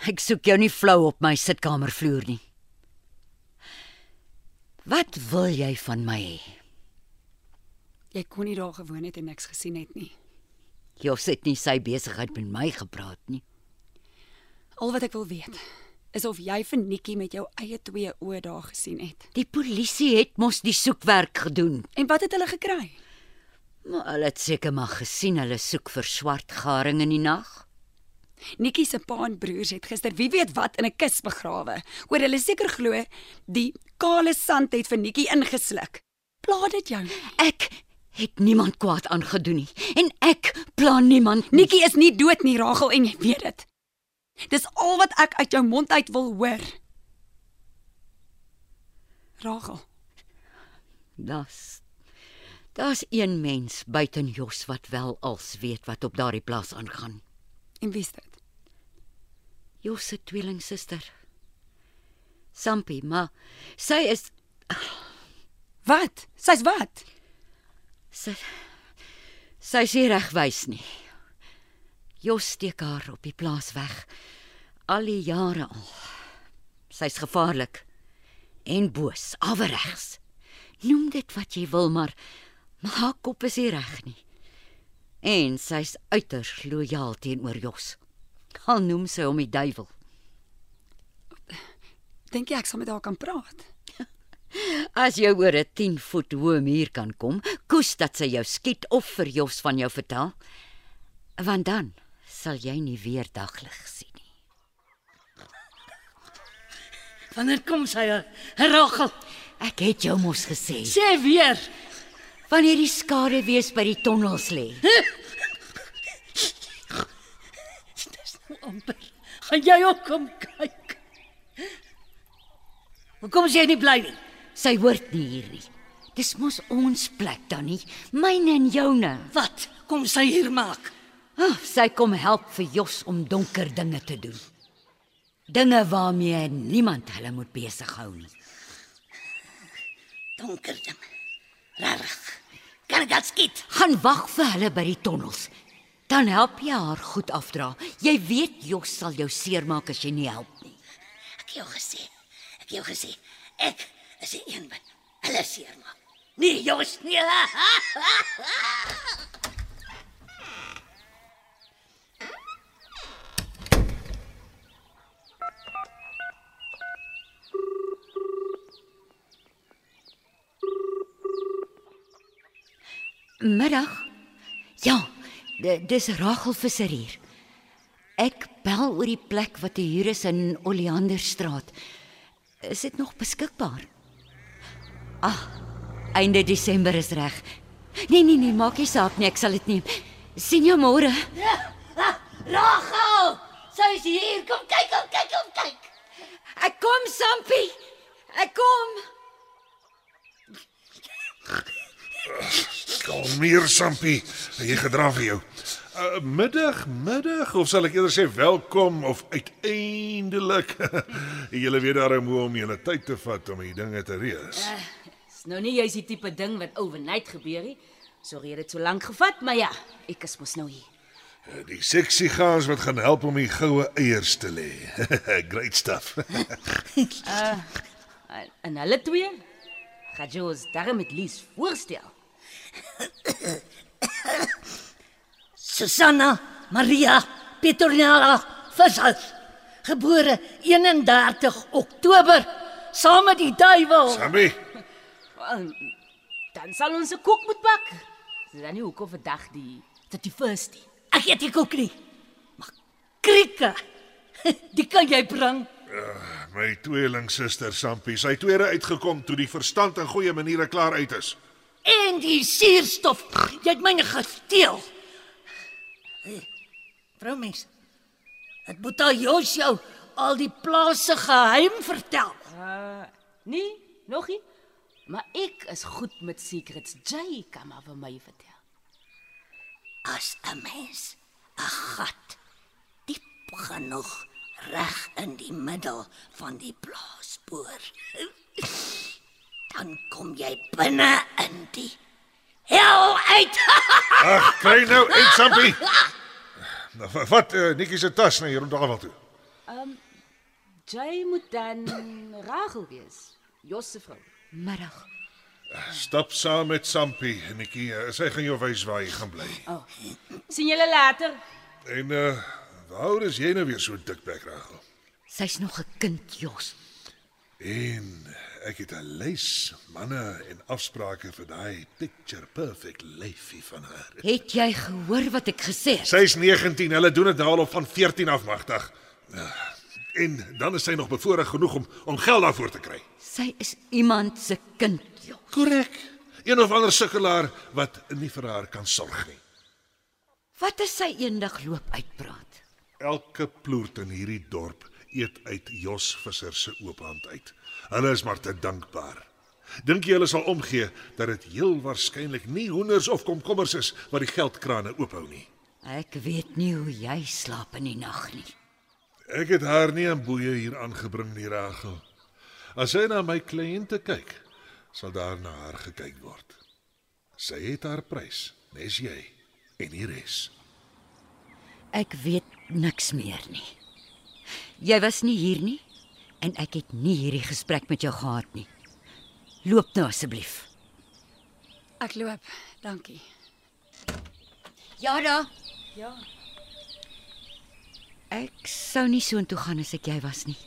B: Ek soek jou nie flou op my sitkamervloer nie. Wat wil jy van my hê?
A: Jy kon nie daar gewoon het en niks gesien het nie.
B: Jos het nie sy besigheid met my gepraat nie.
A: Al wat ek wil weet is of jy vir Nikki met jou eie twee oë daar gesien het.
B: Die polisie het mos die soekwerk gedoen.
A: En wat het hulle gekry?
B: Maar hulle het seker maar gesien hulle soek vir swart garing in die nag.
A: Nikki se pa en broers het gister wie weet wat in 'n kus begrawe. Oor hulle seker glo die kale sand het vir Nikki ingesluk. Pla dit jou.
B: Ek het niemand kwaad aangedoen nie en ek plan niemand nie.
A: Nikki is nie dood nie, Rachel, en jy weet dit. Dis al wat ek uit jou mond uit wil hoor. Rachel,
B: Das Daar's een mens buiten Jos wat wel als weet wat op daardie plaas aangaan.
A: en wie's dit?
B: Jos se tweelingsuster. Sampie, maar sy is
A: Wat? Sy's wat?
B: sy sy nie regwys nie. Jos steek haar op die plaas weg al die jare al. Sy's gevaarlik en boos, averegs. Noem dit wat jy wil, maar maar haar kop is nie reg nie. En sy's uiters lojaal teenoor Jos. Al noem sy hom die duiwel.
A: Dink jy ek sal met haar kan praat?
B: As jy oor 'n 10 voet hoë muur kan kom, koes dat sy jou skiet of vir Jos van jou vertel, want dan sal jy nie weer daglig sien nie.
G: Wanneer kom sy? Rachel,
B: Ek het jou mos gesê,
G: sê weer.
B: wanneer die skade wees by die tonnels lê.
G: Amper. Gaan jy ook kom kyk? Hoekom is jy nie bly nie?
B: Sy hoort nie hier nie. Dis mos ons plek dan nie, myne en joune.
G: Wat kom sy hier maak?
B: Oh, sy kom help vir Jos om donker dinge te doen. Dinge waarmee niemand hulle moet besig hou nie.
G: Donker ding. Rarig. Kan ek dit skiet?
B: Gaan wag vir hulle by die tonnels. Dan help jy haar goed afdra. Jy weet Jos sal jou seermaak as jy nie help nie.
G: Ek het jou gesê. Ek het jou gesê. Ek is die een wat hulle seermaak. Nee, Jos, nee.
B: Middag. Ja, di- dis Rachel Visser hier. Ek bel oor die plek wat te huur is in Oleanderstraat. Is dit nog beskikbaar? Ag, einde Desember is reg. Nee nee nee, maak nie saak nie, ek sal dit neem. Sien jou môre.
G: Rachel! Sy is hier. Kom kyk, kom kyk, kom kyk.
B: Ek kom, Sampie. Ek kom.
C: Kalmeer Sampie, jy gedra vir jou. Uh, middag, middag of sal ek eerder sê welkom of uiteindelik. julle weet daarom hoe om julle tyd te vat om die dinge te reëls.
E: Dis nou nie jy's die tipe ding wat overnight gebeur nie. Sorry het dit so lank gevat, maar ja, ek is mos nou hier.
C: Die seksie gaans wat gaan help om die goue eiers te lê. Great stuff.
E: En, en hulle twee gaan jy ons daar met Lies voorstel.
G: Susanna Maria Petronella Versals. Gebore 31 Oktober saam met die duiwel.
C: Sammy,
E: Dan sal ons 'n koek moet bak. Dis dan nie hoekom vandag die 31st nie.
G: Ek eet nie koek nie. Maar krieke. Die kan jy bring.
C: my tweelingsuster Sampie, sy tweede uitgekom toe die verstand en goeie maniere klaar uit is.
G: En die suurstof. Jy het myne gesteel. Hey, vrou mens. Dit moet al Jos jou al die plaas se geheim vertel.
E: Nee, nog nie. Maar ek is goed met secrets. Jay kan maar vir my vertel.
G: As 'n mens 'n gat diep genoeg reg in die middel van die plaas boor, dan kom jy binne in die hel uit.
C: Ag, kry nou uit Sampie. Wa- wat uh, Nikkie se tas na hier rond daar toe.
E: Jay moet dan Rachel wees. Jos se vrou.
B: Middag.
C: Stap saam met Sampie, Nikkie. Uh, sy gaan jou wys waar jy gaan bly.
E: Sien julle later.
C: En uh waar is jy nou weer so dikbek Rachel?
B: Sy's nog 'n kind, Jos.
C: En ek het 'n lys manne en afsprake vir daai picture perfect lyfie van haar.
B: Het jy gehoor wat ek gesê het?
C: Sy's 19, hulle doen dit nou al op van 14 af magtig. Ja, En dan is sy nog bevoorreg genoeg om om geld daarvoor te kry.
B: Sy is iemand se kind, Jos.
C: Korrek. Een of ander sukkelaar wat nie vir haar kan sorg nie.
B: Wat as sy eendag loop uitpraat?
C: Elke ploert in hierdie dorp eet uit Jos Visser se oop hand uit. Hulle is maar te dankbaar. Dink jy hulle sal omgee dat dit heel waarskynlik nie hoenders of komkommers is wat die geldkrane oophou nie?
B: Ek weet nie hoe jy slaap in die nag nie.
C: Ek het haar nie aan boeye hier aangebring nie, Rachel. As sy na my kliënte kyk, sal daar na haar gekyk word. Sy het haar prys, nes jy en die res.
B: Ek weet niks meer nie. Jy was nie hier nie en ek het nie hierdie gesprek met jou gehad nie. Loop nou asseblief.
A: Ek loop. Dankie.
B: Ja da.
A: Ja.
B: Ek sou nie soontoe gaan as ek jy was nie.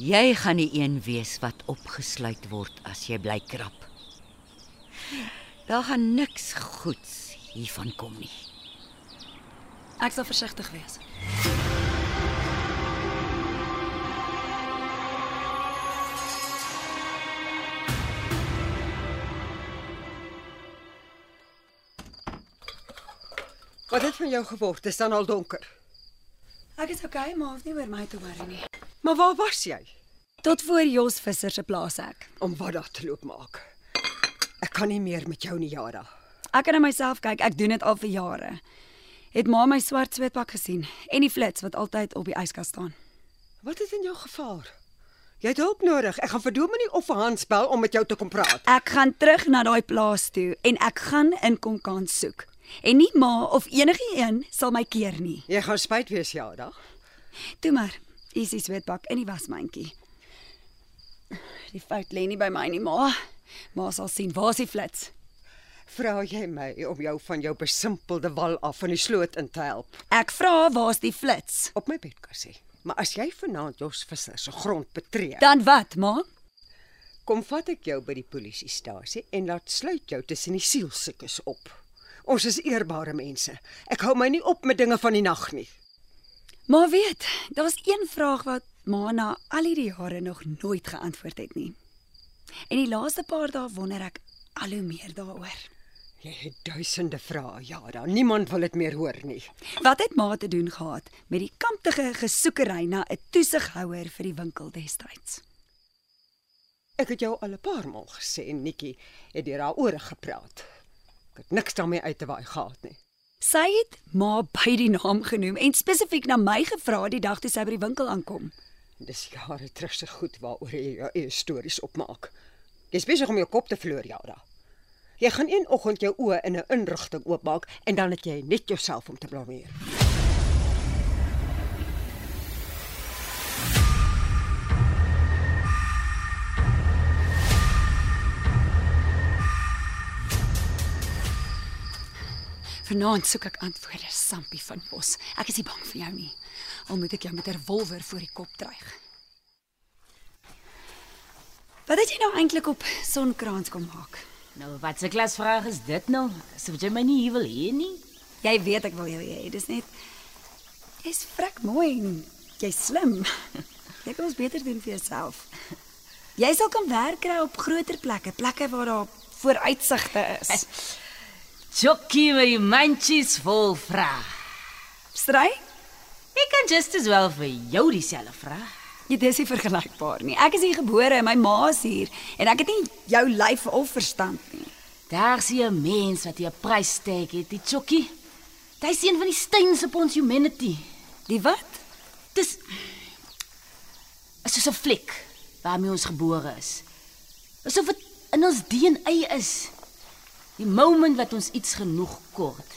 B: Jy gaan die een wees wat opgesluit word as jy bly krap. Daar gaan niks goeds hiervan kom nie.
A: Ek sal versigtig wees.
F: Wat het van jou geword? Dit is dan al donker.
A: Ek is okay, maar hoef nie oor my te worry nie.
F: Maar waar was jy?
A: Tot voor Jos Visser se plaas ek.
F: Om wat daar te loop maak. Ek kan nie meer met jou nie, Jara.
A: Ek kan na myself kyk. Ek doen dit al vir jare. Het ma my swart sweetpak gesien en die flits wat altyd op die yskas staan.
F: Wat het in jou gevaar? Jy het hulp nodig. Ek gaan vir Dominee of vir Hans bel om met jou te kom praat.
A: Ek gaan terug na daai plaas toe en ek gaan inkom kan soek. En nie ma of enige een sal my keer nie.
F: Jy gaan spyt wees, Jara.
A: Toe maar. Is die sweetpak in die wasmandjie. Die fout lê nie by my nie, ma. Ma sal sien waar is die flits.
F: Vra jy my om jou van jou besimpelde wal af in die sloot in te help
A: Ek vra waar's die flits?
F: op my bedkassie. Maar as jy vanaand Jos Visser se grond betree,
A: Dan wat, ma?
F: kom vat ek jou by die polisiestasie en laat sluit jou tussen die sielsiekes op. Ons is eerbare mense. Ek hou my nie op met dinge van die nag nie.
A: Maar weet, daar's een vraag wat ma na al hierdie jare nog nooit geantwoord het nie. En die laaste paar dae wonder ek al hoe meer daaroor.
F: Jy het duisende vrae, Jara. Niemand wil dit meer hoor nie.
A: Wat het ma te doen gehad met die kamptige gesoekery na 'n toesighouer vir die winkel destyds?
F: Ek het jou al 'n paar maal gesê, Nikki, het deur haar ore gepraat. Ek het niks daarmee uit te waai gehad nie.
A: Sy het ma by die naam genoem en spesifiek na my gevra die dag toe sy by die winkel aankom.
F: Dis jare terug se goed waaroor jy jou eie stories opmaak. Jy's besig om jou kop te verloor, Jara. Jy gaan een oggend jou oë in 'n inrigting oopmaak en dan het jy net jouself om te blameer.
A: Vanaand soek ek antwoorde, Sampie van Bos. Ek is nie bang vir jou nie. Al moet ek jou met 'n revolver voor die kop dreig. Wat het jy nou eintlik op sonkrans kom maak?
E: Nou, wat 'n klasvraag is dit nou? Asof jy my nie hier wil hê nie.
A: Jy weet ek wil jou hê. Dis net jy's vrek mooi en jy's slim. Jy kan ons beter doen vir jouself. Jy sal kan werk kry op groter plekke, plekke waar daar vooruitsigte is.
E: Jokkie, my mandjies vol vra.
A: Stry?
E: Ek kan just as wel vir jou dieselfde vra.
A: Jy dis nie vergelykbaar nie. Ek is hier gebore en my ma is hier en ek het nie jou lyf of verstand nie.
E: Daar sien 'n mens wat jy 'n prys tag het, die Jokkie. Dis een van die stains op ons humanity.
A: Die wat?
E: Dis is soos 'n vlek waarmee ons gebore is. Asof dit in ons DNA is. Die moment wat ons iets genoeg kort,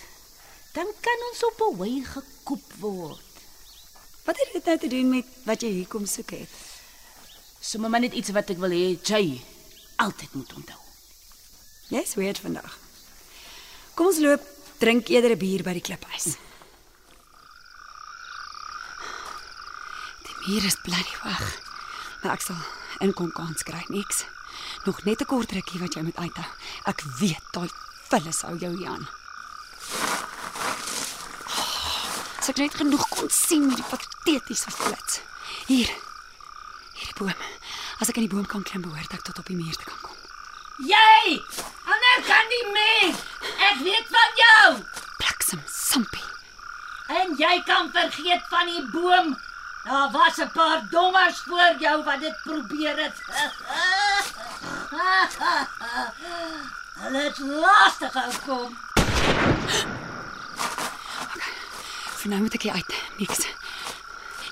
E: dan kan ons op 'n wy gekoop word.
A: Wat het dit nou te doen met wat jy hier kom soek het?
E: Sommige maar net iets wat ek wil hê jy altyd moet onthou.
A: Jy's weird vandag. Kom ons loop, drink eerder 'n bier by die kliphuis. Die muur is bloody wag. Maar ek sal inkom kans kry niks. Nog net 'n kort rukkie wat jy moet uithou. Ek weet daai vullis hou jou Jan. As ek net genoeg kon sien met die patetiese flits. Hier. Hier die boom. As ek aan die boom kan klim, behoort ek tot op die muur te kan kom.
G: Jy! Ander kan nie meer. Ek weet van jou.
A: Bliksem, sampie.
G: En jy kan vergeet van die boom. Daar was 'n paar dommers voor jou wat dit probeer het. Hulle het lastig gekom.
A: Vir nou moet ek uit. Niks.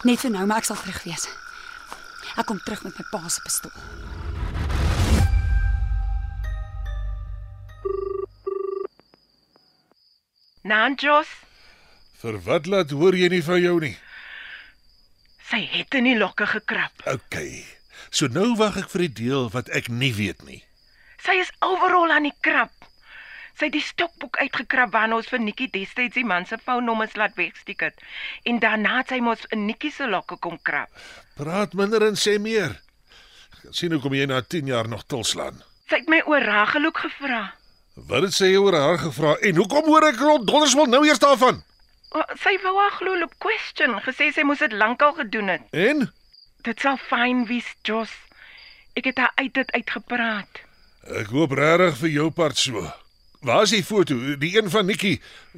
A: Net vir nou, maar ek sal terug wees. Ek kom terug met my pa se pistool.
D: Nan Jos,
C: Vir wat laat hoor jy nie van jou nie?
D: sy het in die lokke gekrap.
C: OK. So nou wag ek vir die deel wat ek nie weet nie.
D: Sy is overal aan die krap. Sy het die stokboek uitgekrap waarna ons vir Nikki destyds die man se foonnommers laat wegsteek het. En daarna het sy mos in Nikki se lokke kom krap.
C: Praat minder en sê meer. Ek sien hoekom jy na 10 jaar nog tilslaan.
D: Sy het my oor Rageloek gevra.
C: Wat het sy oor haar gevra en hoekom hoor ek rond donders wil nou eers daarvan?
D: Sy wou haar glo op question, gesê sy moes dit lankal gedoen het.
C: En
D: Dit sal fyn wees, Jos. Ek het haar uit dit uitgepraat.
C: ek hoop regtig vir jou part so. Waar is die foto? Die een van Nikki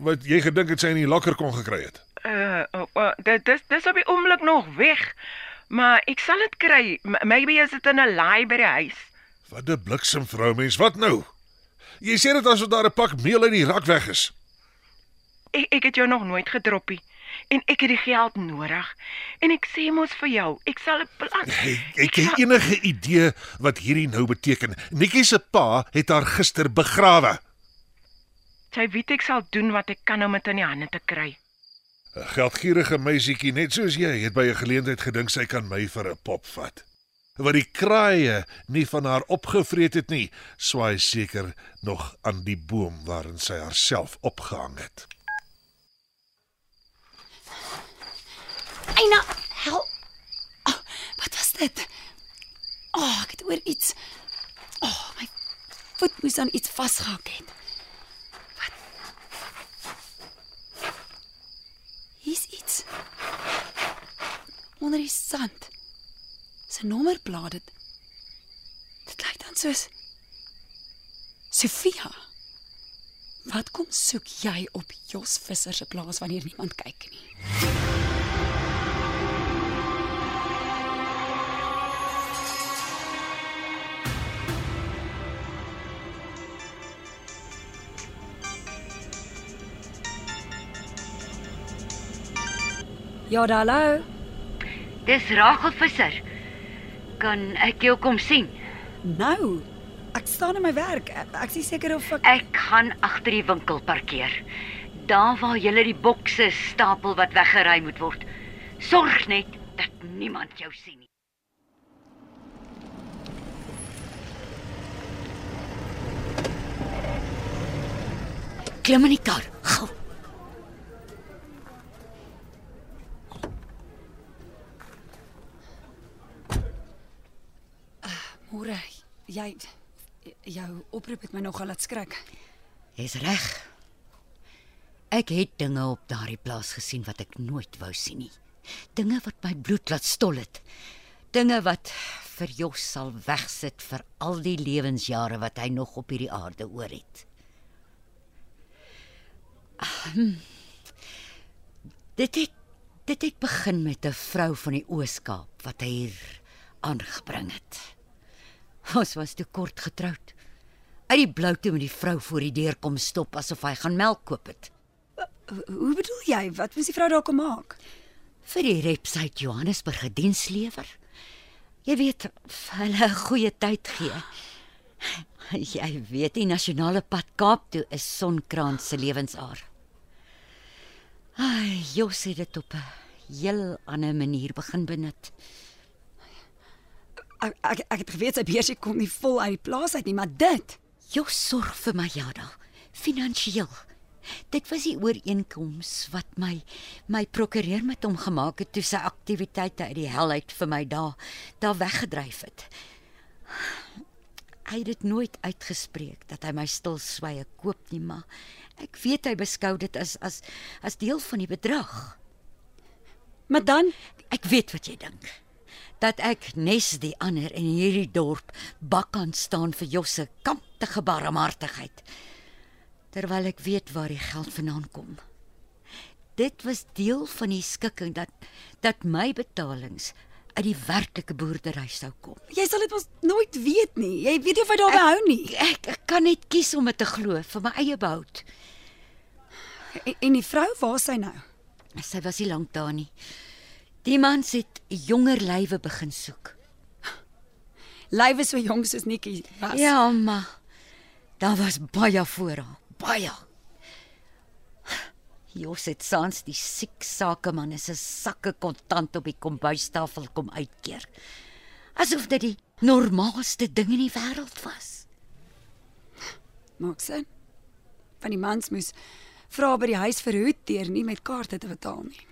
C: wat jy gedink het sy in die lokker kon gekry het.
D: Uh, uh, uh dit dis dis op die oomblik nog weg. Maar ek sal dit kry. Maybe is dit in 'n laai by die huis.
C: Wat 'n bliksem vrou mens, wat nou? Jy sê dit asof daar 'n pak meel in die rak weg is.
D: Ek ek het jou nog nooit gedroppie en ek het die geld nodig. En ek sê mos vir jou, ek sal 'n plan.
C: Hey, ek het enige idee wat hierdie nou beteken. Nikki se pa het haar gister begrawe.
D: Sy weet ek sal doen wat ek kan om dit in die hande te kry.
C: 'n Geldgierige meisietjie net soos jy het by 'n geleentheid gedink sy kan my vir 'n pop vat. Wat die kraaie nie van haar opgevreet het nie, swaai seker nog aan die boom waarin sy haarself opgehang het.
A: Eina, hel. Oh, wat was dit? O, oh, ek het oor iets. O, oh, my voet moes aan iets vasgehak het. Wat? Hier's iets. Onder die sand. Sy nommerplaat dit. Dit lyk dan soos Sofia. Wat kom soek jy op Jos Visser se plaas wanneer niemand kyk nie? Ja, hallo.
B: Dis Rachel Visser. Kan ek jou kom sien?
A: Nou. Ek staan in my werk. Ek, is seker of ek
B: Ek gaan agter die winkel parkeer. Daar waar jy die bokse stapel wat weggery moet word. Sorg net dat niemand jou sien nie. Klim in die kar. Gou.
A: môre jy jou oproep het my nogal laat skrik.
B: Jy's reg. Ek het dinge op daardie plaas gesien wat ek nooit wou sien nie. Dinge wat my bloed laat stol het. Dinge wat vir Jos sal wegsit vir al die lewensjare wat hy nog op hierdie aarde oor het. Ahem. Dit het dit het begin met 'n vrou van die Oos-Kaap wat hy hier aangebring het. Ons was te kort getroud. Uit die blou toe met die vrou voor die deur kom stop asof hy gaan melk koop het.
A: Hoe bedoel jy? Wat moes die vrou daar kom maak?
B: Vir die reps uit Johannesburg 'n dienslewer. Jy weet, vir hulle 'n goeie tyd gee. Jy weet die nasionale pad Kaap toe is Sonkraan se lewensaar. Ai, Jos het dit op 'n heel ander manier begin benut.
A: Ek ek, ek het geweet sy beursie kom nie vol uit die plaas uit nie, maar dit.
B: Jos sorg vir my Jada, finansiëel. Dit was die ooreenkoms wat my my prokureur met hom gemaak het toe sy aktiwiteite uit die hel uit vir my daar daar weggedryf het. Hy het dit nooit uitgespreek dat hy my stil sweye koop nie, maar ek weet hy beskou dit as as as deel van die bedrag.
A: Maar dan
B: Ek weet wat jy dink. Dat ek nes die ander in hierdie dorp bakkant staan vir Josse kamptige barmhartigheid. Terwyl ek weet waar die geld vandaan kom. Dit was deel van die skikking dat dat my betalings uit die werklike boerdery sou kom.
A: jy sal dit mos nooit weet nie. Jy weet nie of hy daarby hou nie.
B: Ek, ek kan net kies om dit te glo vir my eie behoud.
A: En, en die vrou, waar is sy nou?
B: Sy was nie lank daar nie. Die mans het jonger lywe begin soek.
A: Lywe so jonk soos Nikkie was.
B: Ja, maar daar was baie voor haar, baie. Jos het sans die siek sakeman se sakke kontant op die kombuistafel kom uitkeer. Asof dit die normaalste ding in die wêreld was.
A: Maak sin. Van die mans moes vra by die huis verhoed deur nie met kaarte te betaal nie.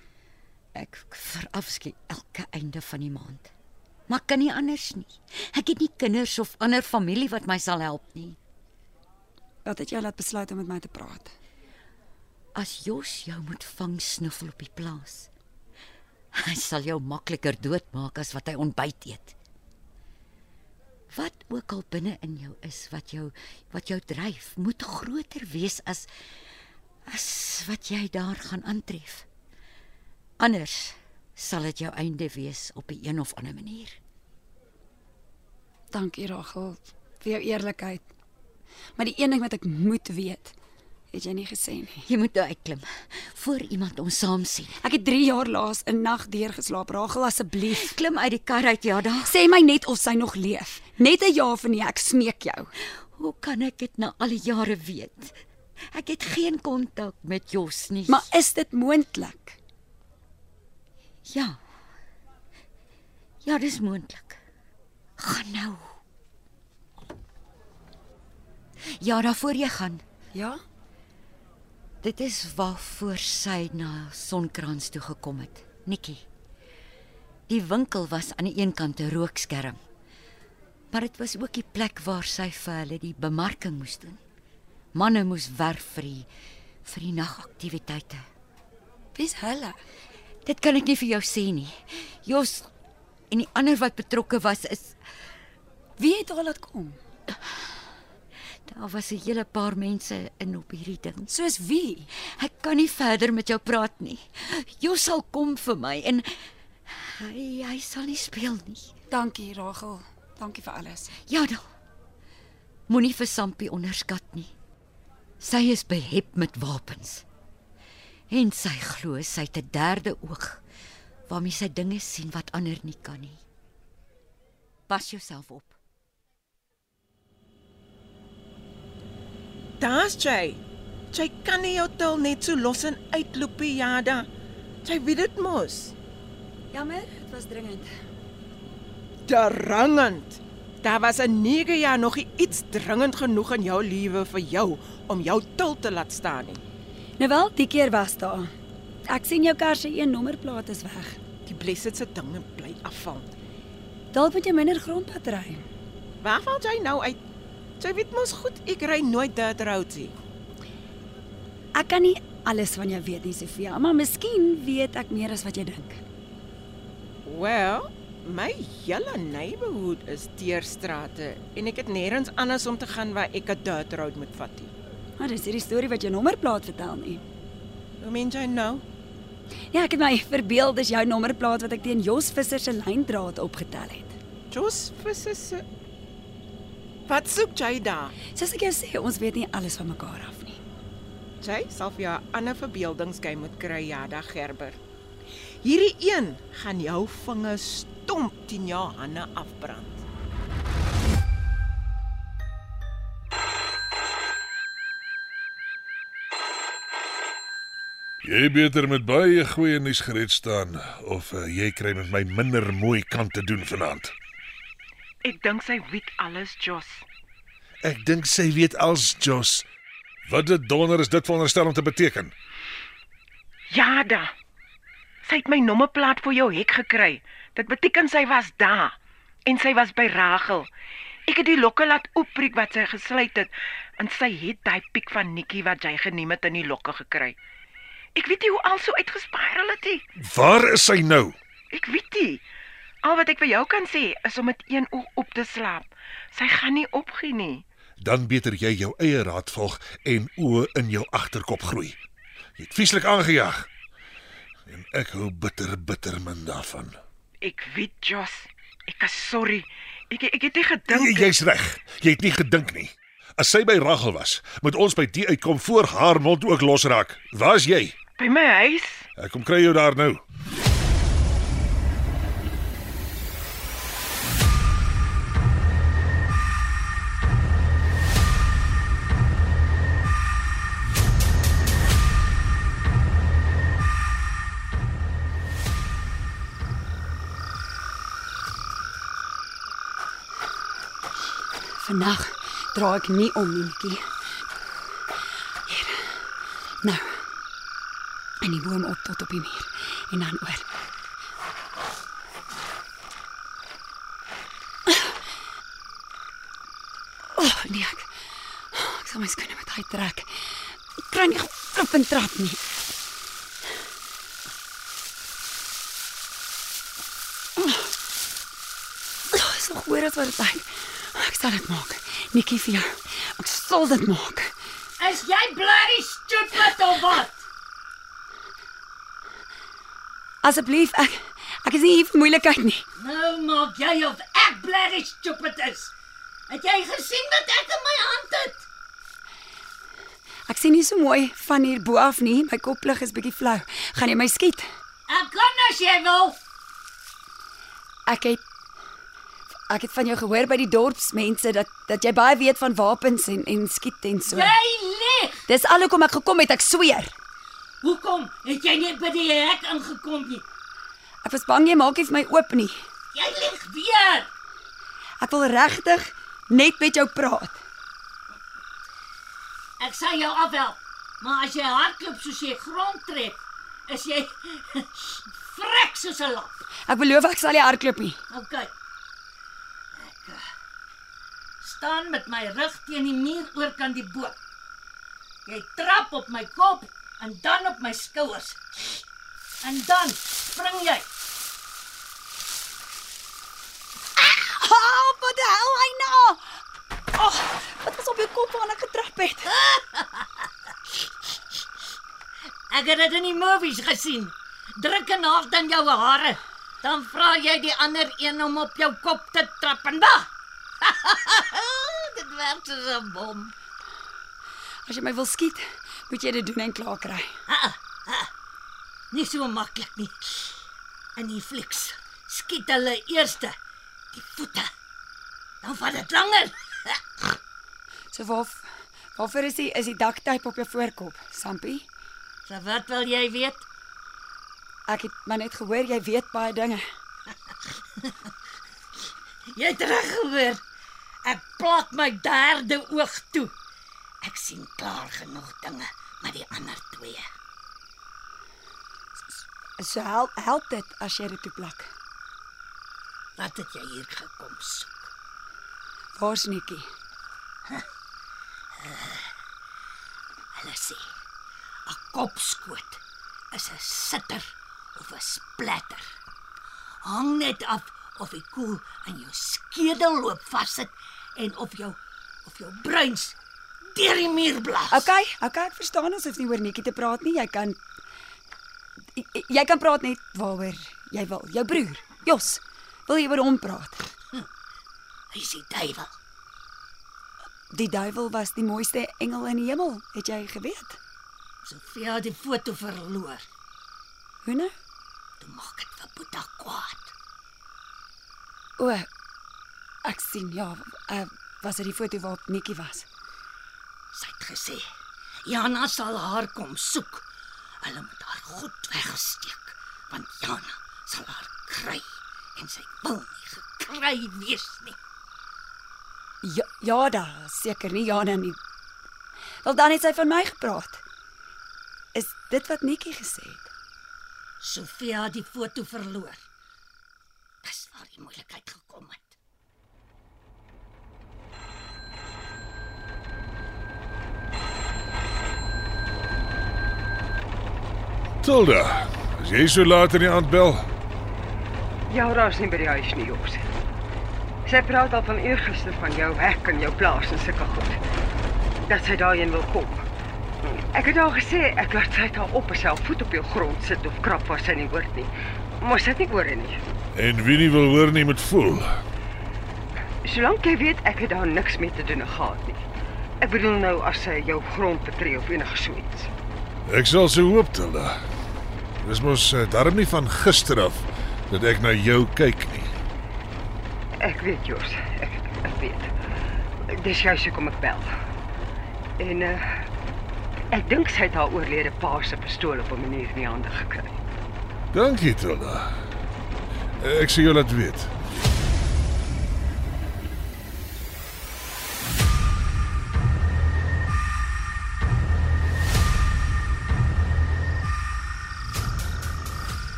B: Ek verafskie elke einde van die maand. Maar kan nie anders nie. Ek het nie kinders of ander familie wat my sal help nie.
A: Wat het jou laat besluit om met my te praat?
B: As Jos jou moet vang snuffel op die plaas. Hy sal jou makliker doodmaak as wat hy ontbyt eet. Wat ook al binne in jou is wat jou wat jou dryf, moet groter wees as as wat jy daar gaan aantref. Anders sal dit jou einde wees op 'n een of ander manier.
A: Dankie Rachel vir jou eerlikheid. Maar die een ding wat ek moet weet, het jy nie gesê nie.
B: Jy moet nou uitklim voor iemand ons saam sien.
A: Ek het 3 jaar laas 'n nag deurgeslaap. Rachel asseblief,
B: Klim uit die kar uit, ja, daar.
A: sê my net of sy nog leef. Net 'n ja of nee, ek smeek jou.
B: Hoe kan ek dit na al die jare weet? Ek het geen kontak met Jos nie.
A: Maar is dit moontlik?
B: Ja. Ja, dis moontlik. Gaan nou. Ja, daarvoor jy gaan.
A: Ja?
B: Dit is waarvoor sy na Sonkrans toe gekom het. Nikki. Die winkel was aan die een kant 'n rookskerm. Maar dit was ook die plek waar sy vir hulle die bemarking moes doen. Manne moes werf vir die vir die nagaktiwiteite.
A: Wie's hulle?
B: Dit kan ek nie vir jou sê nie. Jos en die ander wat betrokke was is
A: Wie het haar laat kom?
B: daar was 'n hele paar mense in op hierdie ding.
A: Soos wie?
B: Ek kan nie verder met jou praat nie. Jos sal kom vir my en hy hy sal nie speel nie.
A: Dankie Rachel. Dankie vir alles.
B: Ja dan. Moenie vir Sampie onderskat nie. Sy is behep met wapens. En sy glo sy het 'n derde oog waarmee sy dinge sien wat ander nie kan nie. Pas jouself op.
H: Daar's jy. Jy kan nie jou tel net so los en uitloop nie, Jada. Jy weet dit mos.
A: Jammer, dit was dringend.
H: Dringend. Daar was 'n 9 jaar nog iets dringend genoeg in jou lewe vir jou om jou til te laat staan nie.
A: Nou wel, die keer was daar. Ek sien jou kar se een nommerplaat is weg.
H: Die blessed se dinge bly afval.
A: Dalk moet jy minder grondpad ry.
H: Waar val jy nou uit? Jy weet mos goed ek ry nooit dirt roads nie.
A: Ek kan nie alles van jou weet nie, Sofia, maar miskien weet ek meer as wat jy dink.
H: Well, my hele neighborhood is teerstrate en ek het nêrens anders om te gaan waar ek 'n dirt road moet vat nie.
A: Maar dis hierdie storie wat jou nommerplaat vertel nie.
H: Hoe meen jy nou?
A: Ja, ek het my verbeel dis jou nommerplaat wat ek teen Jos Visser se lyndraad opgetel het.
H: Jos Visser se Wat soek jy daar?
A: Soos ek jou sê, ons weet nie alles van mekaar af nie.
H: Jy sal vir jou 'n ander verbeeldingsgame moet kry, Jada Gerber. Hierdie een gaan jou vingers stomp teen jou hande afbrand.
C: Jy beter met baie goeie nuus gereed staan of uh, jy kry met my minder mooi kant te doen vanaand.
D: Ek dink sy weet alles, Jos.
C: Ek dink sy weet als Jos. Wat dit donder is dit veronderstel om te beteken?
D: Ja da. Sy het my nommerplaat vir jou hek gekry. Dit beteken sy was daar en sy was by Rachel. Ek het die lokke laat oopbreek wat sy gesluit het en sy het daai piek van Nikki wat jy geneem het in die lokke gekry. Ek weet nie hoe also uitgespiral het nie.
C: Waar is sy nou?
D: Ek weet nie. Al wat ek vir jou kan sê is om met een oog op te slaap. Sy gaan nie opgee nie.
C: Dan beter jy jou eie raad volg en oë in jou agterkop groei. Jy het vieslik aangejaag. En ek hou bitter bitter min daarvan.
D: Ek weet, Jos. Ek is sorry. Ek ek het nie gedink
C: Jy- Jy's reg. Jy het nie gedink nie. As sy by Rachel was, moet ons by die uitkom voor haar mond ook losraak. Waar's jy?
D: By my huis.
C: Ek kom kry jou daar nou.
A: Vandag dra ek nie om nie, Nikkie. Hier. Nou. En die boom op tot op die muur en dan oor. Oh, nee ek. Ek sal my skoene moet uittrek. Ek kry nie op en trap nie. Oh, is nog hoor wat dit lyk. Ek sal dit maak. Nikkie vir jou. Ek sal dit maak.
G: Is jy bloody stupid of wat?
A: Asseblief, ek ek is nie hier vir moeilikheid nie.
G: Nou maak jy of ek bloody stupid is. Het jy gesien wat ek in my hand het?
A: Ek sien nie so mooi van hier bo af nie. My koplig is bietjie flou. Gaan jy my skiet?
G: Ek kan as jy wil.
A: Ek het ek het van jou gehoor by die dorpsmense dat dat jy baie weet van wapens en en skiet en so.
G: Jy lieg.
A: Dis al hoekom ek gekom het, ek sweer.
G: Hoekom het jy nie by die hek ingekom nie?
A: Ek was bang jy maak nie vir my oop nie.
G: Jy lieg weer.
A: Ek wil regtig net met jou praat.
G: Ek sal jou afhelp. Maar as jy hardloop soos jy grond trek, is jy vrek soos 'n lap.
A: Ek beloof ek sal nie hardloop nie.
G: OK. Ek eh, staan met my rug teen die muur oorkant die boot. Jy trap op my kop en dan op my skouers. En dan spring jy.
A: Oh, wat die hel hy nou? Oh, wat was op jou kop waarna ek getrap het?
G: Ek het dit in die movies gesien. Druk en hard aan jou hare. Dan vra jy die ander een om op jou kop te trap en wag. dit werk soos 'n bom.
A: As jy my wil skiet, moet jy dit doen en klaar kry.
G: Nie so maklik nie. In die flieks skiet hulle eerste die voete. Dan vat dit langer.
A: So waar waarvoor is die is die daktyp op jou voorkop, Sampie?
G: So wat wil jy weet?
A: Ek het maar net gehoor jy weet baie dinge.
G: Jy het reg gehoor. Ek plak my derde oog toe. Sien klaar genoeg dinge met die ander twee.
A: So help help dit as jy dit toe plak.
G: Wat het jy hier gekom soek?
A: Waar's Nikkie?
G: Hulle sê 'n kopskoot is 'n sitter of 'n splatter. Hang net af of die koel in jou skedel loop vassit en of jou of jou bruins deur die muur blaas.
A: Okay, okay, ek verstaan ons hoef nie oor Nikkie te praat nie. Jy kan jy, jy kan praat net waaroor jy wil. Jou broer, Jos, wil jy oor hom praat?
G: Hy sê duiwel.
A: Die duiwel was die mooiste engel in die hemel, het jy geweet?
G: Sofia het die foto verloor.
A: Hoe nou?
G: Toe maak dit vir Boeta kwaad.
A: O, ek sien ja, uh, was dit die foto waarop Nikkie was?
G: Gesê Jana sal haar kom soek. Hulle moet haar goed wegsteek want Jana sal haar kry en sy wil nie gekry wees nie.
A: Ja, ja da, seker nie Jana nie. Wel dan het sy van my gepraat. Is dit wat Nikkie gesê het?
G: Sofia het die foto verloor. Dis waar die moeilikheid gekom het.
C: Tilda, as jy so laat in die aand bel,
F: Jaura is nie by die huis nie, Jos. Sy praat al van eergister van jou hek en jou plaas en sulke goed. Dat sy daarheen wil kom. Ek het al gesê ek laat sy daar op as sy haar voet op jou grond sit of krap waar sy nie hoort nie. Maar sy het nie oor nie.
C: en wie nie wil hoor nie moet voel.
F: Solank jy weet ek het daar niks mee te doen gehad nie. Ek bedoel nou as sy jou grond betree of enige so iets.
C: Ek sal so hoop, Tilda. Dis mos uh, darm nie van gister af dat ek na jou kyk nie.
F: Ek weet Jos, ek ek weet. Dis juist hoekom ek bel. En uh ek dink sy het haar oorlede pa se pistool op 'n manier in die hande gekry.
C: Dankie, Tilda. Ek sê jou laat weet.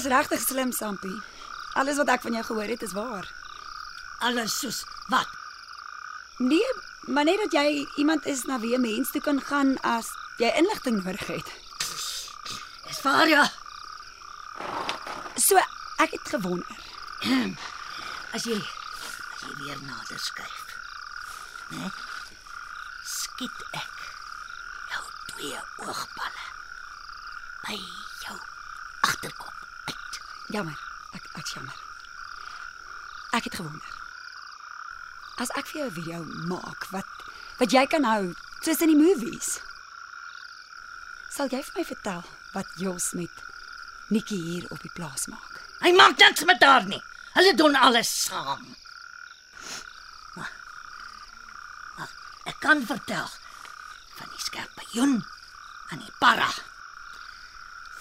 A: Jy's regtig slim, Sampie. Alles wat ek van jou gehoor het is waar.
G: Alles soos wat?
A: Nee, maar net dat jy iemand is na wie 'n mens toe kan gaan as jy inligting nodig het.
G: Dis waar ja.
A: So ek het gewonder.
G: As jy as jy weer nader skuif. Né? Skiet ek jou twee oogballe by jou agterkop.
A: Jammer, ek ek jammer. Ek het gewonder. As ek vir jou 'n video maak wat wat jy kan hou soos in die movies. Sal jy vir my vertel wat Jos met Nikki hier op die plaas maak?
G: Hy maak niks met haar nie. Hulle doen alles saam. Maar, maar ek kan vertel van die skerpioen en die para.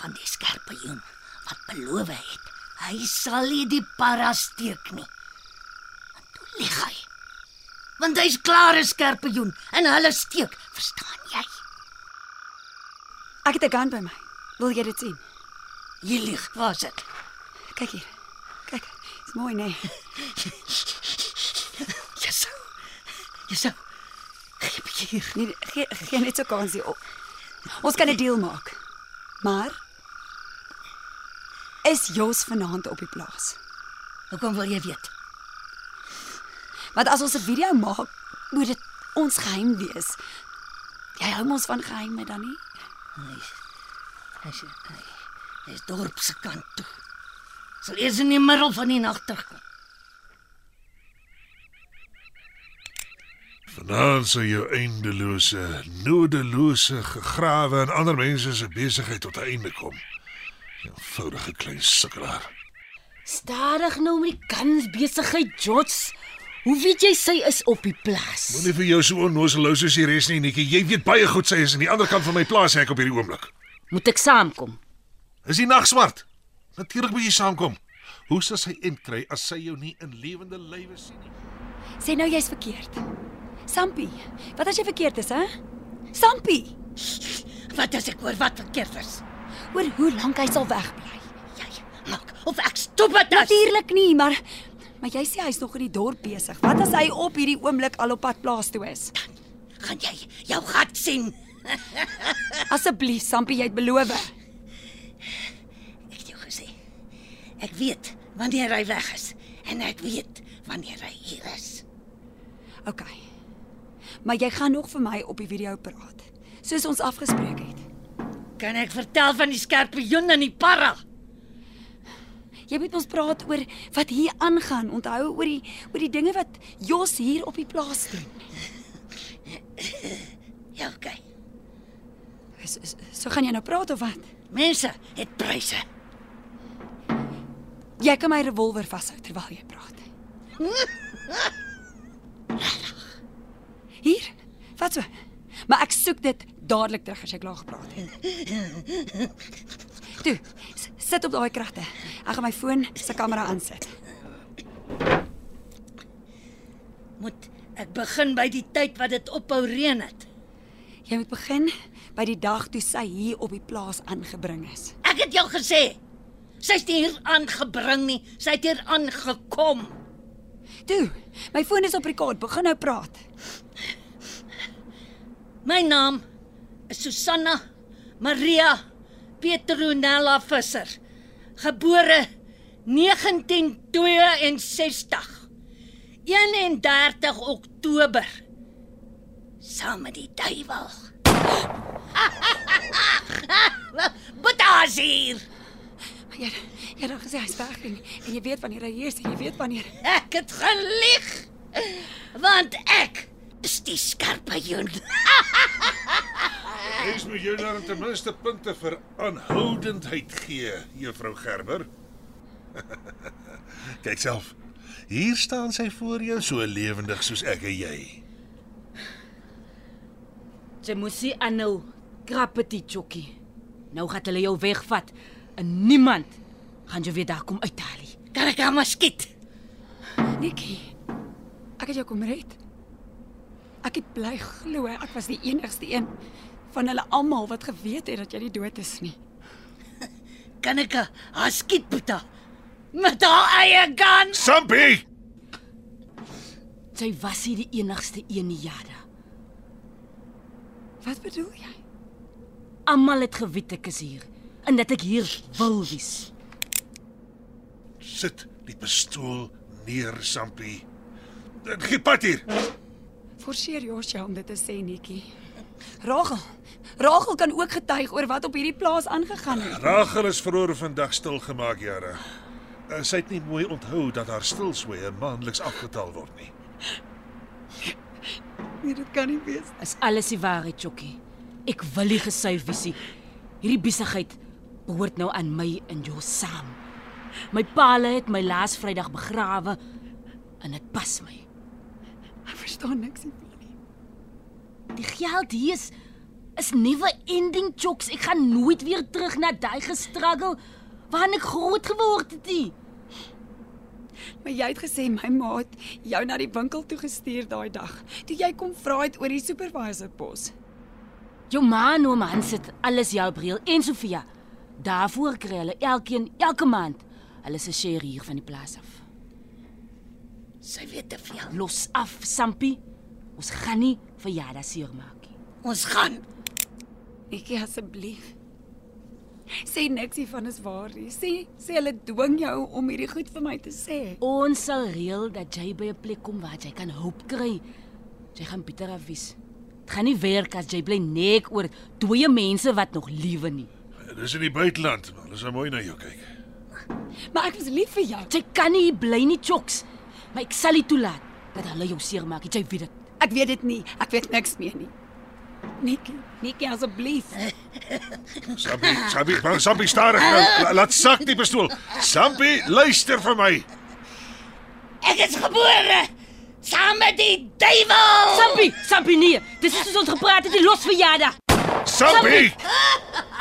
G: Van die skerpioen wat beloof het hy sal nie die para steek nie. En toe lieg hy. Want hy's klaar 'n skerpioen en hulle steek, verstaan jy?
A: Ek het 'n gun by my. Wil jy dit sien?
G: Jy lieg, was dit?
A: Kyk hier. Kyk. Dis mooi, nee.
G: Jesou. Jesou. Gee hier.
A: Nee, gee, gee net so kansie op. Ons kan 'n deal maak. Maar is Jos vanaand op die plaas?
G: Hoekom wil jy weet?
A: Want as ons 'n video maak, moet dit ons geheim wees. Jy hou mos van geheime dan nie?
G: Hy sê hy hy is dorp se kant toe. Sal eers in die middel van die nag terugkom.
C: Vanaand sal jou eindelose, nodelose gegrawe en ander mense se besigheid tot 'n einde kom. Eenvoudige klein sukkelaar.
E: Stadig nou met die kans besigheid, Jots. Hoe weet jy sy is op die plaas?
C: Moenie vir jou so onnoselou soos die res nie, Nikki. Jy weet baie goed sy is aan die ander kant van my plaas hek op hierdie oomblik.
E: Moet ek saamkom?
C: Is die nag swart? Natuurlik moet jy saamkom. Hoe sal sy inkry as sy jou nie in lewende lywe sien nie?
A: Sê nou jy's verkeerd. Sampie, wat as jy verkeerd is, hè? Sampie,
G: Wat as ek hoor wat verkeerd is?
A: Oor hoe lank hy sal wegbly?
G: Jy maak of ek stop dit.
A: Natuurlik nie, maar maar jy sê hy's nog in die dorp besig. Wat as hy op hierdie oomblik al op pad plaas toe is?
G: Gaan jy jou gat sien?
A: Asseblief, Sampie, jy het beloof.
G: Ek het jou gesê. Ek weet wanneer hy weg is en ek weet wanneer hy hier is.
A: OK. Maar jy gaan nog vir my op die video praat, soos ons afgespreek het.
G: Kan ek vertel van die skorpioen en die parra?
A: Jy moet ons praat oor wat hier aangaan. Onthou oor die oor die dinge wat Jos hier op die plaas doen.
G: Ja, okay.
A: So, so, so gaan jy nou praat of wat?
G: Mense het pryse.
A: Jy kan my revolver vashou terwyl jy praat. Hier. Wat so? Maar ek soek dit dadelik terug as jy klaar gepraat het. Toe, s- sit op daai kragte. Ek gaan my foon se kamera aansit.
G: Moet ek begin by die tyd wat dit ophou reën het?
A: Jy moet begin by die dag toe sy hier op die plaas aangebring is.
G: Ek het jou gesê. Sy's nie hier aangebring nie, sy het hier aangekom.
A: Toe, my foon is op rekord. Begin nou praat.
G: My naam Susanna Maria Petronella Visser. Gebore 1962. 31 Oktober. Saam met die duiwel. Botazier.
A: Jy jy het gesê hy's weg en, en jy weet wanneer hy hier is en jy weet wanneer
G: Ek het gelieg. Want ek is die skorpioen.
C: Mens moet jou dan ten minste punte vir aanhoudendheid gee, juffrou Gerber. Kyk self. Hier staan sy voor jou so lewendig soos ek en jy.
E: Jy moet sien aanhou. Krappetie chokkie. Nou gaan hulle jou wegvat en niemand gaan jou weer daar kom uithaal nie.
G: Kan ek hom skiet?
A: Nikki. Ek het jou kom red. Ek het bly glo ek was die enigste een van hulle almal wat geweet het dat jy nie dood is nie.
G: Kan ek haar skiet, Boeta? Met haar eie gun.
C: Sampie!
E: Sy was nie die enigste een nie, Jada.
A: Wat bedoel jy?
E: Almal het geweet ek is hier en dat ek hier wil wees.
C: Sit die pistool neer, Sampie. Dit gee pad hier.
A: Forceer Jos jou om dit te sê, Nikki. Rachel. Rachel kan ook getuig oor wat op hierdie plaas aangegaan het.
C: Rachel is verhoor vandag stilgemaak, Jare. Uh, Sy het nie mooi onthou dat haar stilswye maandeliks afgetal word nie.
A: Nee, dit kan nie wees.
E: Is alles die waarheid, Chokkie? Ek wil nie gesuif nie. Hierdie besigheid behoort nou aan my en jou saam. My paale het my laas Vrydag begrawe en dit pas my.
A: Ek verstaan niks hiervan nie.
E: Die geld hier is is never ending chokes. Ek gaan nooit weer terug na daai gestruggle waarin ek groot geword het nie.
A: Maar jy het gesê my ma het jou na die winkel toe gestuur daai dag. Toe jy kom vra het oor die supervisor pos.
E: Jou ma en oom Hans het alles help reël en Sofia. Daarvoor kry hulle elkeen elke maand hulle se share hier van die plaas af.
G: Sy weet te veel.
E: Los af, Sampie. Ons gaan nie verjaardag seer maak nie.
G: Ons gaan.
A: Nikki asseblief. Sê niks hiervan is waar nie. Sê sê hulle dwing jou om hierdie goed vir my te sê.
E: Ons sal reël dat jy by 'n plek kom waar jy kan hulp kry. Jy gaan Pieter afwys. Dit gaan nie werk as jy bly nek oor dooie mense wat nog lewe nie.
C: Dis in die buiteland, maar hulle sal mooi na jou kyk.
A: Maar ek was lief vir jou.
E: Jy kan nie bly nie, Choks. Maar ek sal nie toelaat dat hulle jou seermaak. Jy weet dit.
A: Ek weet dit nie. Ek weet niks meer nie. Nikki, Nikki asseblief.
I: Sampie, Sampie, bang Sampie stadig nou. La- Laat sak die pistool. Sampie, luister vir my.
G: Ek is gebore saam met die duiwel.
E: Sampie, Sampie nee. Dis is ons gepraat het, die los verjaardag.
I: Sampie!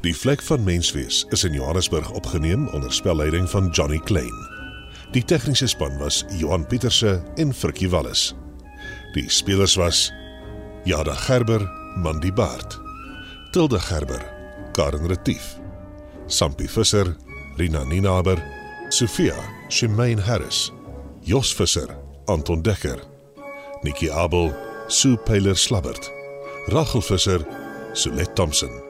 C: Die vlek van menswees is in Johannesburg opgeneem onder spelleiding van Johnny Klein. Die tegniese span was Johan Pieterse en Frikkie Wallis. Die spelers was Jada Gerber, Mandy Baard, Tilde Gerber, Karen Retief, Sampie Visser, Rina Ninaber, Sofia, Shemaine Harris, Jos Visser, Anton Dekker, Nikki Abel, Sue Pyler Slabbert, Rachel Visser, Solet Thompson.